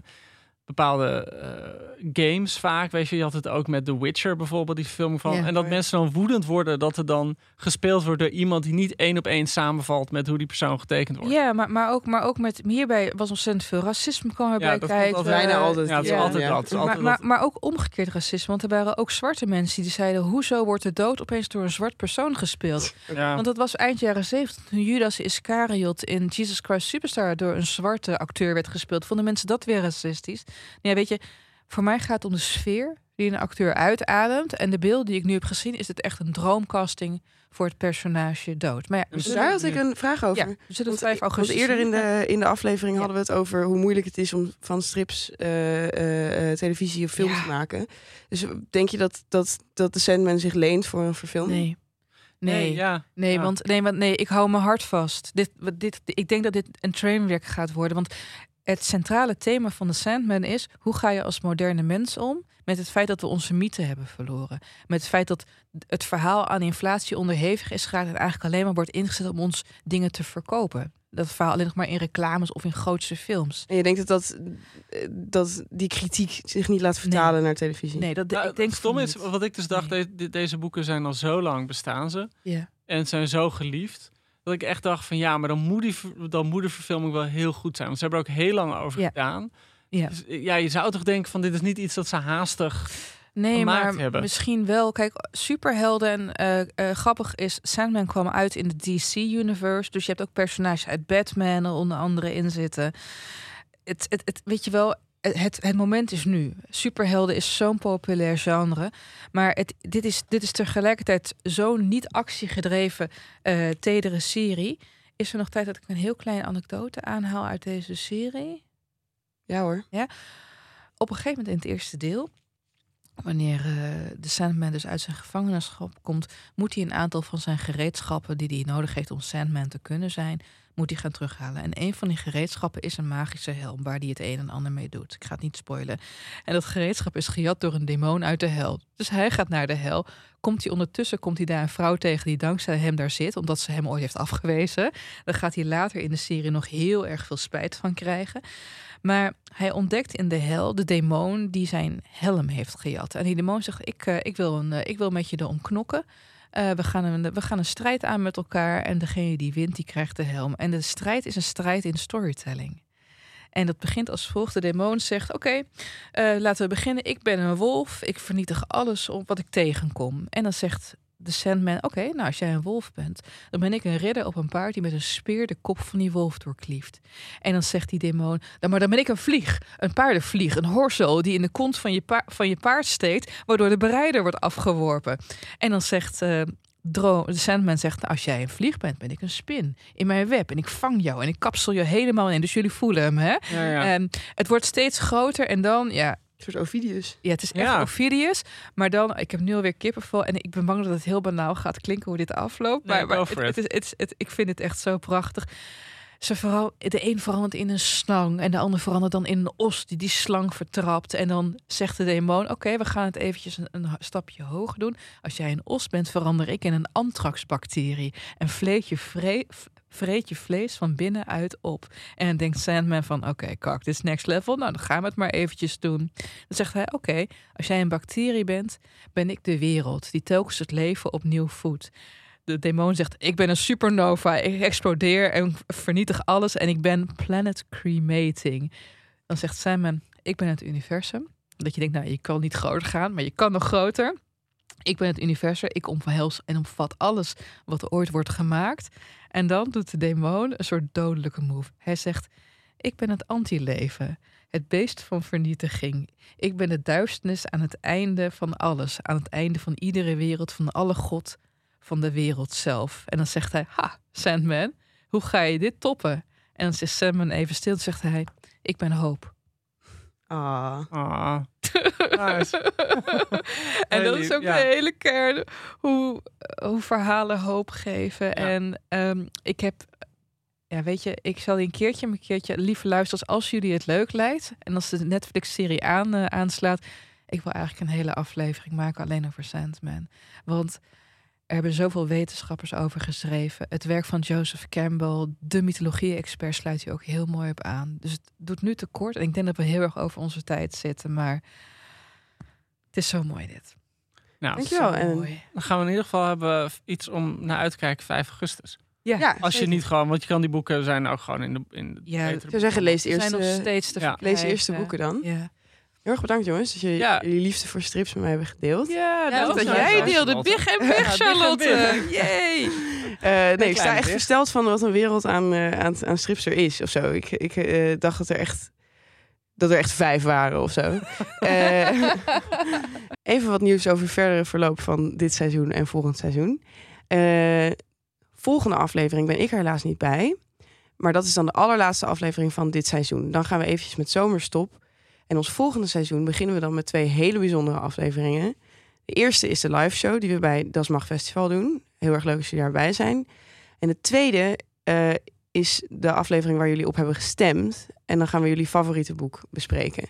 bepaalde eh, games vaak. Weet je, je had het ook met The Witcher bijvoorbeeld, die film van. Ja. en dat Oh ja. mensen dan woedend worden dat er dan gespeeld wordt door iemand die niet één op één samenvalt met hoe die persoon getekend wordt. Ja, maar, maar, ook, maar ook met hierbij was ontzettend veel racisme kwam erbij Ja, dat komt kijken. Bijna altijd. Ja, het is Ja. altijd Ja. dat. is Maar, altijd maar, dat. maar ook omgekeerd racisme. Want er waren ook zwarte mensen die zeiden... hoezo wordt de dood opeens door een zwart persoon gespeeld? Ja. Want dat was eind jaren 70 toen Judas Iscariot in Jesus Christ Superstar... door een zwarte acteur werd gespeeld. Vonden mensen dat weer racistisch? Ja, weet je, voor mij gaat het om de sfeer die een acteur uitademt. En de beeld die ik nu heb gezien... is het echt een droomcasting voor het personage dood. Maar ja, we Dus daar had ik een vraag over. ja, we zullen het Want, 5 augustus want eerder in de, in de aflevering Ja. hadden we het over hoe moeilijk het is om van strips eh, eh, eh, televisie of film Ja. te maken. Dus denk je dat, dat, dat de Sandman zich leent voor een verfilming? Nee. Nee, ja. nee, ja. want, nee, want nee, ik hou mijn hart vast. Dit, dit, ik denk dat dit een trainwreck gaat worden. Want het centrale thema van de Sandman is... hoe ga je als moderne mens om met het feit dat we onze mythe hebben verloren? Met het feit dat het verhaal aan inflatie onderhevig is geraakt... en eigenlijk alleen maar wordt ingezet om ons dingen te verkopen. Dat verhaal alleen nog maar in reclames of in grootse films. En je denkt dat, dat, dat die kritiek zich niet laat vertalen naar televisie? Nee, dat Nou, ik denk het stom is, wat ik dus dacht, de- de- deze boeken zijn al zo lang bestaan ze. Ja. En zijn zo geliefd. Dat ik echt dacht van ja, maar dan moet, die, dan moet de verfilming wel heel goed zijn. Want ze hebben er ook heel lang over Ja. gedaan. Ja. Dus, eh, ja, je zou toch denken van dit is niet iets dat ze haastig... Nee, maar hebben. misschien wel. Kijk, superhelden. En eh, eh, grappig is, Sandman kwam uit in de DC-universe. Dus je hebt ook personages uit Batman er onder andere in zitten. Het, het, het, weet je wel, het, het moment is nu. Superhelden is zo'n populair genre. Maar het, dit, is, dit is tegelijkertijd zo'n niet actiegedreven eh tedere serie. Is er nog tijd dat ik een heel kleine anekdote aanhaal uit deze serie? Ja hoor. Ja. Op een gegeven moment in het eerste deel, wanneer eh, de Sandman dus uit zijn gevangenschap komt, moet hij een aantal van zijn gereedschappen die hij nodig heeft om Sandman te kunnen zijn, moet hij gaan terughalen. En een van die gereedschappen is een magische helm waar hij het een en ander mee doet. Ik ga het niet spoilen. En dat gereedschap is gejat door een demon uit de hel. Dus hij gaat naar de hel. Komt hij ondertussen, komt hij daar een vrouw tegen die dankzij hem daar zit, omdat ze hem ooit heeft afgewezen. Dan gaat hij later in de serie nog heel erg veel spijt van krijgen. Maar hij ontdekt in de hel de demon die zijn helm heeft gejat. En die demon zegt: Ik, eh, ik, wil, een, eh, ik wil met je erom knokken. Eh, we, gaan een, we gaan een strijd aan met elkaar. En degene die wint, die krijgt de helm. En de strijd is een strijd in storytelling. En dat begint als volgt. De demon zegt: Oké, eh, laten we beginnen. Ik ben een wolf. Ik vernietig alles op wat ik tegenkom. En dan zegt de Sandman: Oké, nou als jij een wolf bent, dan ben ik een ridder op een paard die met een speer de kop van die wolf doorklieft. En dan zegt die demon: "Nou, Maar dan ben ik een vlieg, een paardenvlieg, een horsel die in de kont van je, pa- van je paard steekt, waardoor de berijder wordt afgeworpen. En dan zegt. eh, Dro de Sandman zegt, "Nou, als jij een vlieg bent, ben ik een spin in mijn web. En ik vang jou en ik kapsel je helemaal in. Dus jullie voelen hem, hè? Ja, ja. En het wordt steeds groter en dan, ja, soort Ovidius. ja, het is echt Ja. Ovidius. Maar dan, ik heb nu alweer kippenvel. En ik ben bang dat het heel banaal gaat klinken hoe dit afloopt. Nee, maar maar het, het is, het is- het- ik vind het echt zo prachtig. Ze vooral, de een verandert in een slang. En de ander verandert dan in een os die die slang vertrapt. En dan zegt de demon, oké, we gaan het eventjes een, een stapje hoger doen. Als jij een os bent, verander ik in een antraxbacterie. En vreet je, vre- vreet je vlees van binnenuit op. En denkt Sandman van, oké, kak, dit is next level. Nou, dan gaan we het maar eventjes doen. Dan zegt hij, oké, als jij een bacterie bent, ben ik de wereld die telkens het leven opnieuw voedt. De demon zegt, ik ben een supernova, ik explodeer en vernietig alles en ik ben planet cremating. Dan zegt Simon, ik ben het universum. Dat je denkt, nou, je kan niet groter gaan, maar je kan nog groter. Ik ben het universum, ik omhels en omvat alles wat er ooit wordt gemaakt. En dan doet de demon een soort dodelijke move. Hij zegt, ik ben het antileven, het beest van vernietiging. Ik ben de duisternis aan het einde van alles, aan het einde van iedere wereld, van alle god, van de wereld zelf. En dan zegt hij, ha, Sandman, hoe ga je dit toppen? En dan zegt Sandman even stil, zegt hij, ik ben hoop. Ah. Ah. Nice. en dat is ook ja. de hele kern hoe, hoe verhalen hoop geven. En ehm, ik heb, ja, weet je, ik zal die een keertje, een keertje, lieve luisteraars, als jullie het leuk lijkt en als de Netflix-serie aan, eh, aanslaat, ik wil eigenlijk een hele aflevering maken alleen over Sandman. Want er hebben zoveel wetenschappers over geschreven. Het werk van Joseph Campbell, de mythologie-expert, sluit hier ook heel mooi op aan. Dus het doet nu tekort. En ik denk dat we heel erg over onze tijd zitten. Maar het is zo mooi dit. Nou, Dankjewel. Zo En mooi. dan gaan we in ieder geval hebben iets om naar uit te kijken 5 augustus. Ja, ja, Als je niet gewoon, want je kan die boeken zijn ook gewoon in de in de Ja, Ik zou zeggen, lees de Ze zijn nog steeds te ja. lees de eerste boeken dan. Ja, Heel erg bedankt jongens dat jullie Ja. jullie liefde voor strips met mij hebben gedeeld. ja, Ja, dat, jij deelde. Big en big, Charlotte. Yay. Eh, nee, ik sta echt versteld van wat een wereld aan, eh, aan, aan strips er is of zo. Ik, ik eh, dacht dat er echt dat er echt vijf waren of zo. Eh, even wat nieuws over het verdere verloop van dit seizoen en volgend seizoen. Eh, volgende aflevering ben ik er helaas niet bij. Maar dat is dan de allerlaatste aflevering van dit seizoen. Dan gaan we eventjes met zomerstop. En ons volgende seizoen beginnen we dan met twee hele bijzondere afleveringen. De eerste is de live show die we bij Das Mag Festival doen. Heel erg leuk als jullie daarbij zijn. En het tweede eh, is de aflevering waar jullie op hebben gestemd. En dan gaan we jullie favoriete boek bespreken.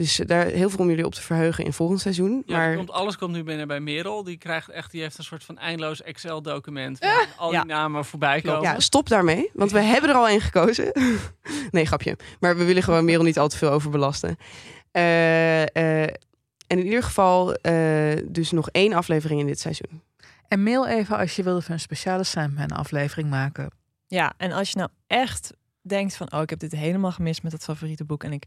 Dus daar heel veel om jullie op te verheugen in volgend seizoen. Ja, maar komt, alles komt nu binnen bij Merel. Die krijgt echt, die heeft een soort van eindeloos Excel-document. Waar al die Ja. namen voorbij komen. ja, stop daarmee. Want we hebben er al één gekozen. nee, grapje. Maar we willen gewoon Merel niet al te veel overbelasten. Eh, eh, en in ieder geval eh, dus nog één aflevering in dit seizoen. En mail even als je wilde voor een speciale Sandman aflevering maken. Ja, en als je nou echt denkt van, oh, ik heb dit helemaal gemist met dat favoriete boek en ik,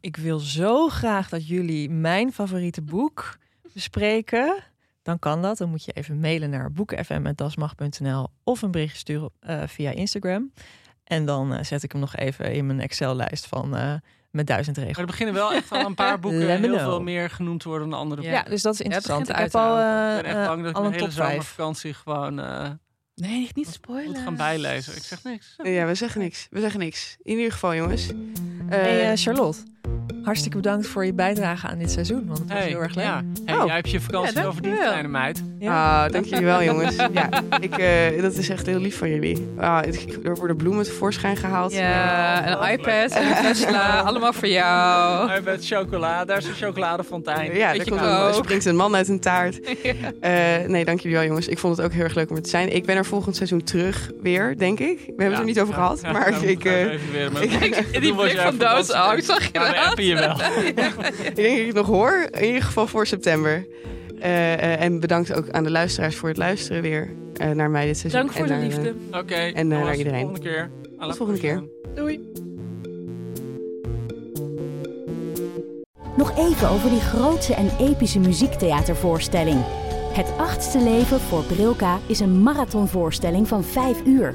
ik wil zo graag dat jullie mijn favoriete boek bespreken, dan kan dat. Dan moet je even mailen naar boekenfm.dasmag.nl of een berichtje sturen eh, via Instagram. En dan eh, zet ik hem nog even in mijn Excel-lijst van eh, met duizend Maar er regels. beginnen wel echt al een paar boeken heel know. veel meer genoemd te worden dan andere Ja, boeken. dus dat is Ja, interessant. ik heb al, eh, Ik ben echt bang dat ik al mijn een hele top 5. zomervakantie gewoon eh, Nee, niet spoilen. moet gaan bijlezen. Ik zeg niks. Ja, we zeggen niks. We zeggen niks. In ieder geval, jongens. Hey, Eh, eh, Charlotte, hartstikke bedankt voor je bijdrage aan dit seizoen, want het was Hey, heel erg leuk. Ja. Hey, Oh. jij hebt je vakantie Ja, wel verdiend, dankjewel. kleine meid. Ah, dank jullie wel, jongens. Ja, ik, eh, dat is echt heel lief van jullie. Ah, ik- er worden bloemen tevoorschijn gehaald. Ja, een iPad en een Tesla, allemaal voor jou. Hij met chocola, daar is een chocoladefontein. Ja, daar komt kook. een, er springt een man uit een taart. Eh, nee, dank jullie wel, jongens. Ik vond het ook heel erg leuk om er te zijn. Ik ben er volgend seizoen terug weer, denk ik. We hebben het er niet over gehad. maar ja, ik, we eh, jij van doodsangst, zag je dat? appen je wel. ik denk dat ik het nog hoor. In ieder geval voor september. Eh, eh, en bedankt ook aan de luisteraars voor het luisteren weer eh, naar mij dit seizoen. Dank voor En de naar, eh, liefde. Oké, En, eh, naar iedereen. Volgende keer. À la Tot volgende keer. Doei. Nog even over die grootse en epische muziektheatervoorstelling. Het achtste leven voor Brilka is een marathonvoorstelling van 5 uur.